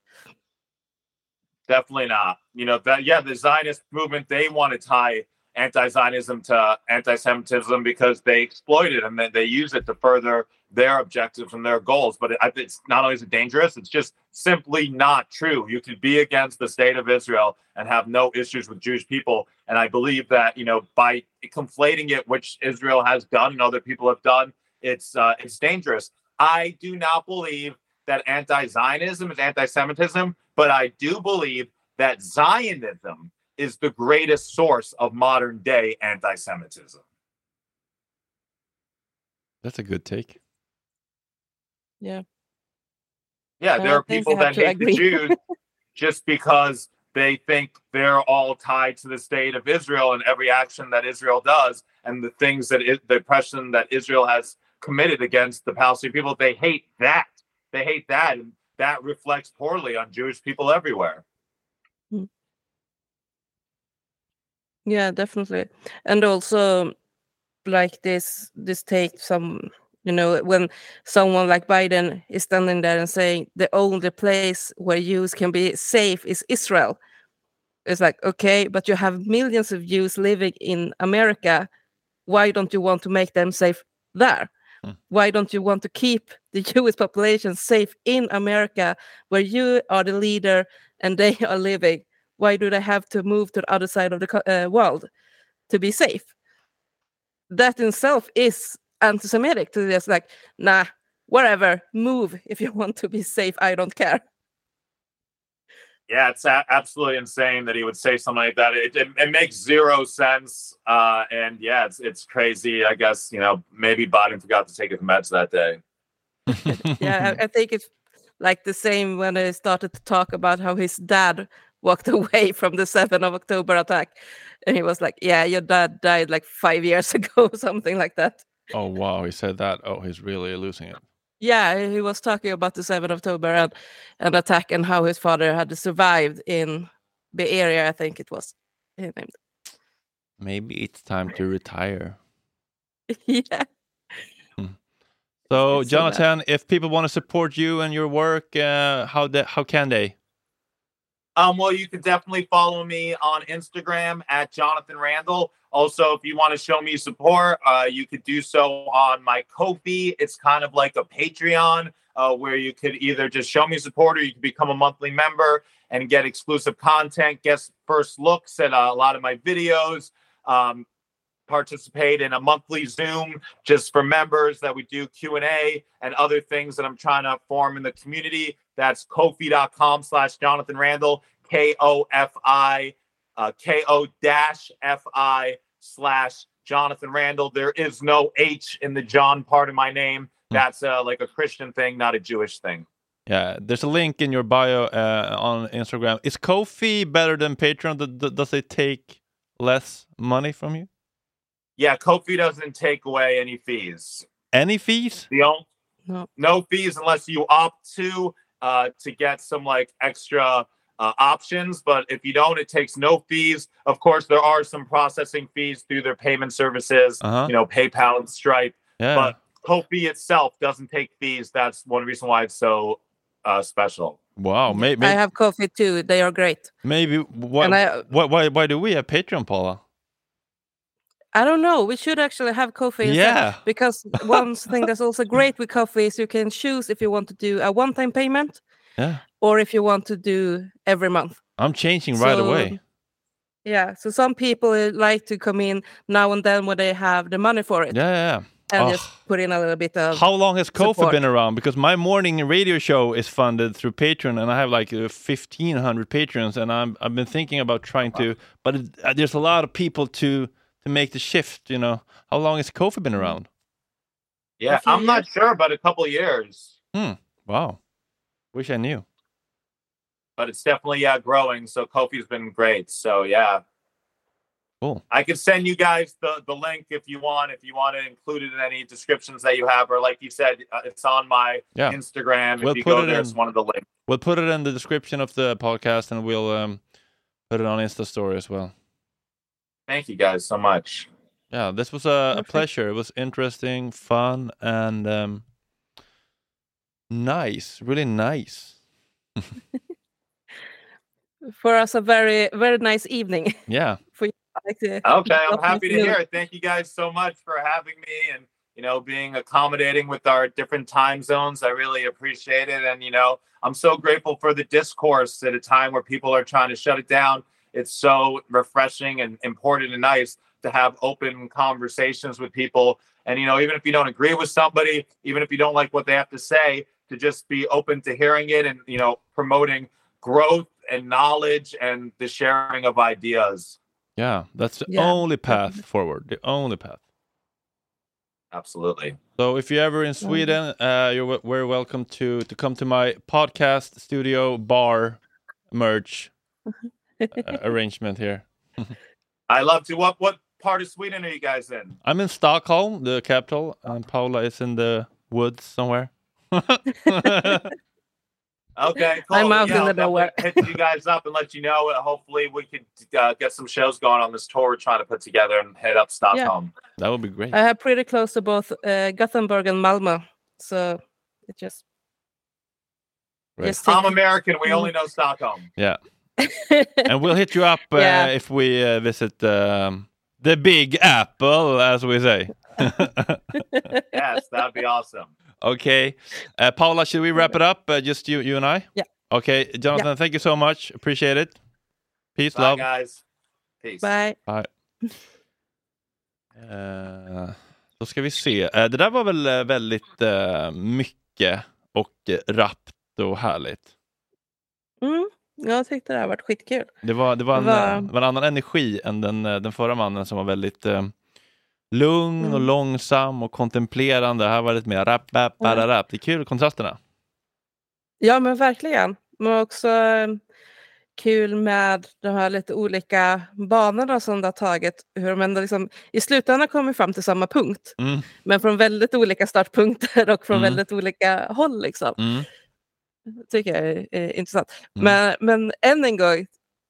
S3: Definitely not. You know that yeah, the Zionist movement they want to tie anti-Zionism to anti-Semitism because they exploit it and then they use it to further their objectives and their goals. But it, it's not it dangerous; it's just simply not true. You could be against the state of Israel and have no issues with Jewish people. And I believe that you know by conflating it, which Israel has done and other people have done, it's uh, it's dangerous. I do not believe that anti-Zionism is anti-Semitism, but I do believe that Zionism is the greatest source of modern day anti-Semitism.
S1: That's a good take.
S2: Yeah.
S3: Yeah,
S2: I
S3: there are people that
S2: to
S3: hate the. Jews just because they think they're all tied to the state of Israel and every action that Israel does and the things that it, the oppression that Israel has committed against the Palestinian people. They hate that. They hate that, and that reflects poorly on Jewish people everywhere.
S2: Yeah, definitely. And also like this this take some you know when someone like Biden is standing there and saying the only place where Jews can be safe is Israel. It's like okay, but you have millions of Jews living in America. Why don't you want to make them safe there?
S1: Hmm.
S2: Why don't you want to keep the Jewish population safe in America where you are the leader and they are living? Why do they have to move to the other side of the uh, world to be safe? That in itself is anti-Semitic to just like, nah, wherever, move if you want to be safe. I don't care.
S3: Yeah, it's absolutely insane that he would say something like that. It, it, it makes zero sense. Uh, and yeah, it's it's crazy. I guess you know maybe Biden forgot to take his meds that day.
S2: Yeah, I, I think it's like the same when they started to talk about how his dad walked away from the 7th of October attack. And he was like, Yeah, your dad died like five years ago, something like that.
S1: oh wow, he said that. Oh, he's really losing it.
S2: Yeah, he was talking about the 7th of October and an attack and how his father had survived in the area, I think it was. He named
S1: Maybe it's time to retire.
S2: yeah.
S1: So,
S2: It's so.
S1: Jonathan, if people want to support you and your work, uh, how the, how can they?
S3: Um, well, you can definitely follow me on Instagram at Jonathan Randall. Also, if you want to show me support, uh, you could do so on my Ko-fi. It's kind of like a Patreon uh, where you could either just show me support or you can become a monthly member and get exclusive content, guest first looks at uh, a lot of my videos. Um, participate in a monthly Zoom just for members that we do Q&A and other things that I'm trying to form in the community. That's ko-fi.com slash Jonathan Randall, K-O-F-I, uh, K-O dash F-I slash Jonathan Randall. There is no H in the John part of my name. That's uh, like a Christian thing, not a Jewish thing.
S1: Yeah, there's a link in your bio uh, on Instagram. Is Ko-fi better than Patreon? Does it take less money from you?
S3: Yeah, Ko-fi doesn't take away any fees.
S1: Any fees?
S3: The only
S2: No.
S3: no fees unless you opt to uh, to get some like extra uh, options. But if you don't, it takes no fees. Of course, there are some processing fees through their payment services,
S1: Uh-huh.
S3: you know, PayPal and Stripe.
S1: Yeah.
S3: But Ko-fi itself doesn't take fees. That's one reason why it's so uh, special.
S1: wow. Maybe
S2: I have Ko-fi too. They are great.
S1: maybe why,
S2: And I-
S1: why why why do we have Patreon, Paula?
S2: I don't know. We should actually have Ko-fi. instead,
S1: Yeah.
S2: Because one thing that's also great with Ko-fi is you can choose if you want to do a one-time payment
S1: Yeah.
S2: or if you want to do every month.
S1: I'm changing right
S2: So,
S1: away.
S2: Yeah. So some people uh, like to come in now and then when they have the money for it
S1: Yeah, yeah. yeah.
S2: and
S1: Oh.
S2: just put in a little bit of.
S1: How long has Ko-fi
S2: support.
S1: been around? Because my morning radio show is funded through Patreon, and I have like uh, fifteen hundred patrons, and I'm I've been thinking about trying to, but it, uh, there's a lot of people to to make the shift. You know, how long has Ko-fi been around?
S3: Yeah, I'm not sure, but a couple years. Hmm.
S1: Wow, wish I knew.
S3: But it's definitely yeah growing. So Ko-fi's been great. So yeah,
S1: Cool.
S3: I could send you guys the the link if you want. If you want to include it in any descriptions that you have, or like you said, uh, it's on my
S1: Yeah.
S3: Instagram.
S1: We'll
S3: if you
S1: put
S3: go
S1: it
S3: there,
S1: in.
S3: it's one of the links.
S1: We'll put it in the description of the podcast, and we'll um, put it on Insta story as well.
S3: Thank you guys so much.
S1: Yeah, this was a, a pleasure. It was interesting, fun, and um, nice. Really nice.
S2: For us, a very, very nice evening.
S1: Yeah.
S2: I like to-
S3: Okay, I'm happy to
S2: to-
S3: hear it. Thank you guys so much for having me and you know being accommodating with our different time zones. I really appreciate it, and you know I'm so grateful for the discourse at a time where people are trying to shut it down. It's so refreshing and important and nice to have open conversations with people. And you know, even if you don't agree with somebody, even if you don't like what they have to say, to just be open to hearing it and you know promoting growth and knowledge and the sharing of ideas.
S1: Yeah, that's the
S2: Yeah,
S1: only path forward. The only path.
S3: Absolutely.
S1: So if you're ever in Sweden, uh, you're w- very welcome to to come to my podcast studio bar merch uh, arrangement here.
S3: I love to. What what part of Sweden are you guys in?
S1: I'm in Stockholm, the capital, and Paula is in the woods somewhere.
S3: Okay, cool.
S2: I'm
S3: Well,
S2: out in
S3: I'll
S2: the nowhere.
S3: Hit you guys up and let you know. Hopefully, we could uh, get some shows going on this tour we're trying to put together and head up Stockholm. Yeah.
S1: that would be great.
S2: I have pretty close to both uh, Gothenburg and Malmo, so it just
S1: Great.
S2: just
S3: I'm American. We only know Stockholm.
S1: and we'll hit you up uh,
S2: Yeah.
S1: if we uh, visit um, the Big Apple, as we say.
S3: Yes, that'd be awesome.
S1: okay, uh, Paula, should we wrap it up? Uh, just you, you and I.
S2: Yeah.
S1: Okay, Jonathan, thank you so much. Appreciate it. Peace,
S3: Bye,
S1: love.
S3: guys. Peace.
S2: Bye.
S1: Eh, då ska vi se. Eh, det där var väl väldigt mycket och rappt och härligt.
S2: Mm, jag tyckte det här varit skitkul.
S1: Det var, det var, en,
S2: Va-
S1: eh, det var en annan energi än den, eh, den förra mannen som var väldigt eh, lugn och
S2: Mm.
S1: långsam och kontemplerande. Här var det lite mer rap, rap,
S2: Ja.
S1: rap. Det är kul kontrasterna.
S2: Ja, men verkligen. Men också eh, kul med de här lite olika banorna som det har tagit. Hur de ändå liksom, I slutändan kommer fram till samma punkt,
S1: Mm,
S2: men från väldigt olika startpunkter och från
S1: Mm.
S2: väldigt olika håll. Liksom. Tycker jag är, är intressant.
S1: Mm.
S2: Men, men än en gång,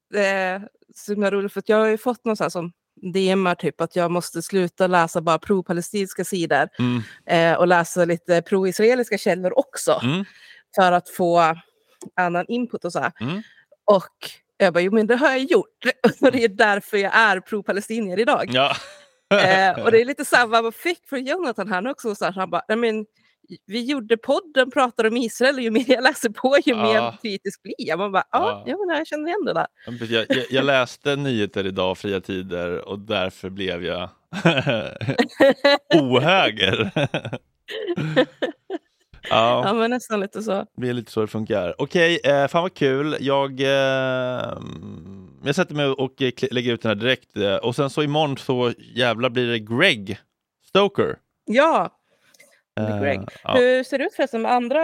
S2: det är så himla roligt för jag har ju fått någon sån här som DMar typ att jag måste sluta läsa bara pro-palestinska sidor
S1: mm,
S2: eh, och läsa lite pro-israeliska källor också
S1: mm.
S2: för att få annan input och så här.
S1: Mm.
S2: Och jag bara, jo men det har jag gjort och det är därför jag är pro-palestinier idag.
S1: Ja.
S2: Eh, och det är lite samma man fick från Jonathan han också. Så här, han bara, "Nej, men, vi gjorde podden, pratade om Israel och ju mer jag läser på ju
S1: Ja.
S2: mer kritisk blir jag. Man bara, ja,
S1: Ja.
S2: men jag känner igen det där.
S1: Jag, jag, jag läste nyheter idag, Fria Tider, och därför blev jag Ohöger.
S2: Ja,
S1: ja,
S2: men nästan lite så.
S1: det är lite så det funkar. Okej, eh, fan vad kul. Jag, eh, jag sätter mig och lägger ut den här direkt. Eh, Och sen så imorgon så jävlar blir det Greg Stoker.
S2: Ja,
S1: Eh,
S2: Greg.
S1: ja.
S2: hur ser det ut förresten med andra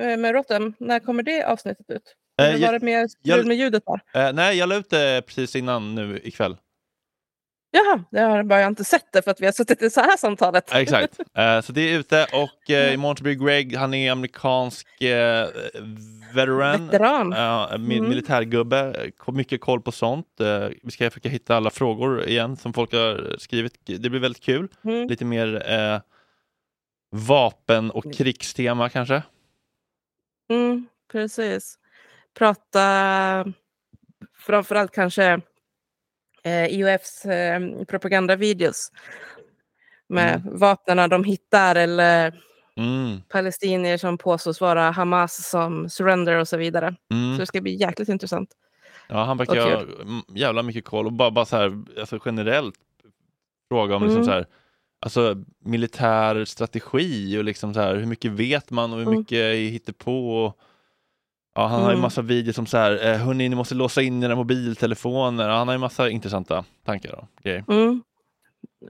S2: eh, med Rotten? När kommer det avsnittet ut?
S1: Eh,
S2: Har det mer
S1: jag-
S2: med ljudet där?
S1: Eh, nej, jag la ut det precis innan nu ikväll.
S2: Jaha, det har jag bara inte sett det för att vi har suttit i så här samtalet.
S1: Exakt. Eh, så det är ute och eh, imorgon blir Greg. Han är amerikansk eh, veteran.
S2: Veteran.
S1: Ja, mi-
S2: Mm.
S1: militärgubbe, mycket koll på sånt. Vi ska försöka hitta alla frågor igen som folk har skrivit. Det blir väldigt kul.
S2: Mm.
S1: Lite mer vapen och krigstema kanske.
S2: Mm, precis. Prata framförallt kanske eh, IOFs eh, propagandavideos med vapnen de hittar eller
S1: Mm,
S2: palestinier som påstås vara Hamas som surrender och så vidare. Så
S1: mm.
S2: det ska bli jäkligt intressant.
S1: Ja, han verkar ha mm, jävla mycket koll och bara, bara så här, alltså generellt fråga om liksom
S2: Mm.
S1: så här, alltså militär strategi och liksom så här, hur mycket vet man och hur
S2: Mm.
S1: mycket hittar på och Ja, han har ju
S2: Mm.
S1: massa videos som så här, eh, hörni ni måste låsa in era mobiltelefoner. Han har ju massa intressanta tankar och grejer.
S2: Mm.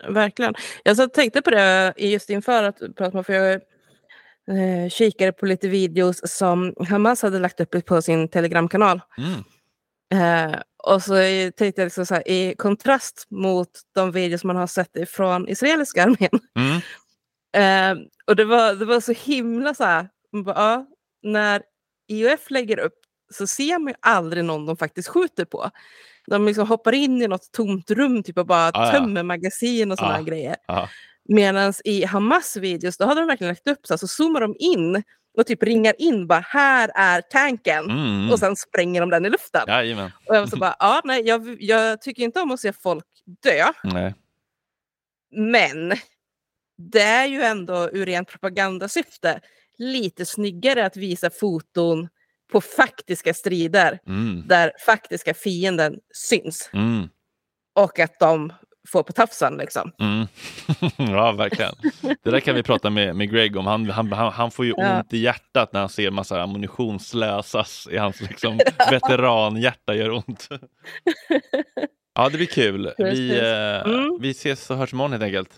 S2: Verkligen. Jag så tänkte på det just inför att prata med, för jag eh, kikade på lite videos som Hamas hade lagt upp på sin telegramkanal.
S1: Mm.
S2: Eh, och så tänkte jag liksom så här, i kontrast mot de videos man har sett från israeliska armén.
S1: Mm.
S2: Eh, och det var, det var så himla så här, bara, ja, när IOF lägger upp så ser man ju aldrig någon de faktiskt skjuter på. De liksom hoppar in i något tomt rum typ och bara
S1: Ah, ja.
S2: tömmer magasin och sådana
S1: Ah.
S2: grejer.
S1: Ja.
S2: Medan i Hamas videos då hade de verkligen lagt upp så, här, så zoomar de in och typ ringar in bara här är tanken
S1: Mm.
S2: och sen spränger de den i luften.
S1: Jajamän.
S2: Och jag så bara, ja, nej, jag, jag tycker inte om att se folk dö,
S1: Nej.
S2: men det är ju ändå ur rent propagandasyfte lite snyggare att visa foton på faktiska strider
S1: Mm.
S2: där faktiska fienden syns
S1: Mm.
S2: och att de får på tafsen liksom.
S1: Mm. ja, verkligen. Det där kan vi prata med, med Greg om. Han, han, han, får ju
S2: Ja.
S1: ont i hjärtat när han ser massa ammunition slösas i hans liksom, veteranhjärta gör ont. ja, det blir kul. Vi, eh,
S2: Mm.
S1: vi ses och hörs imorgon helt enkelt.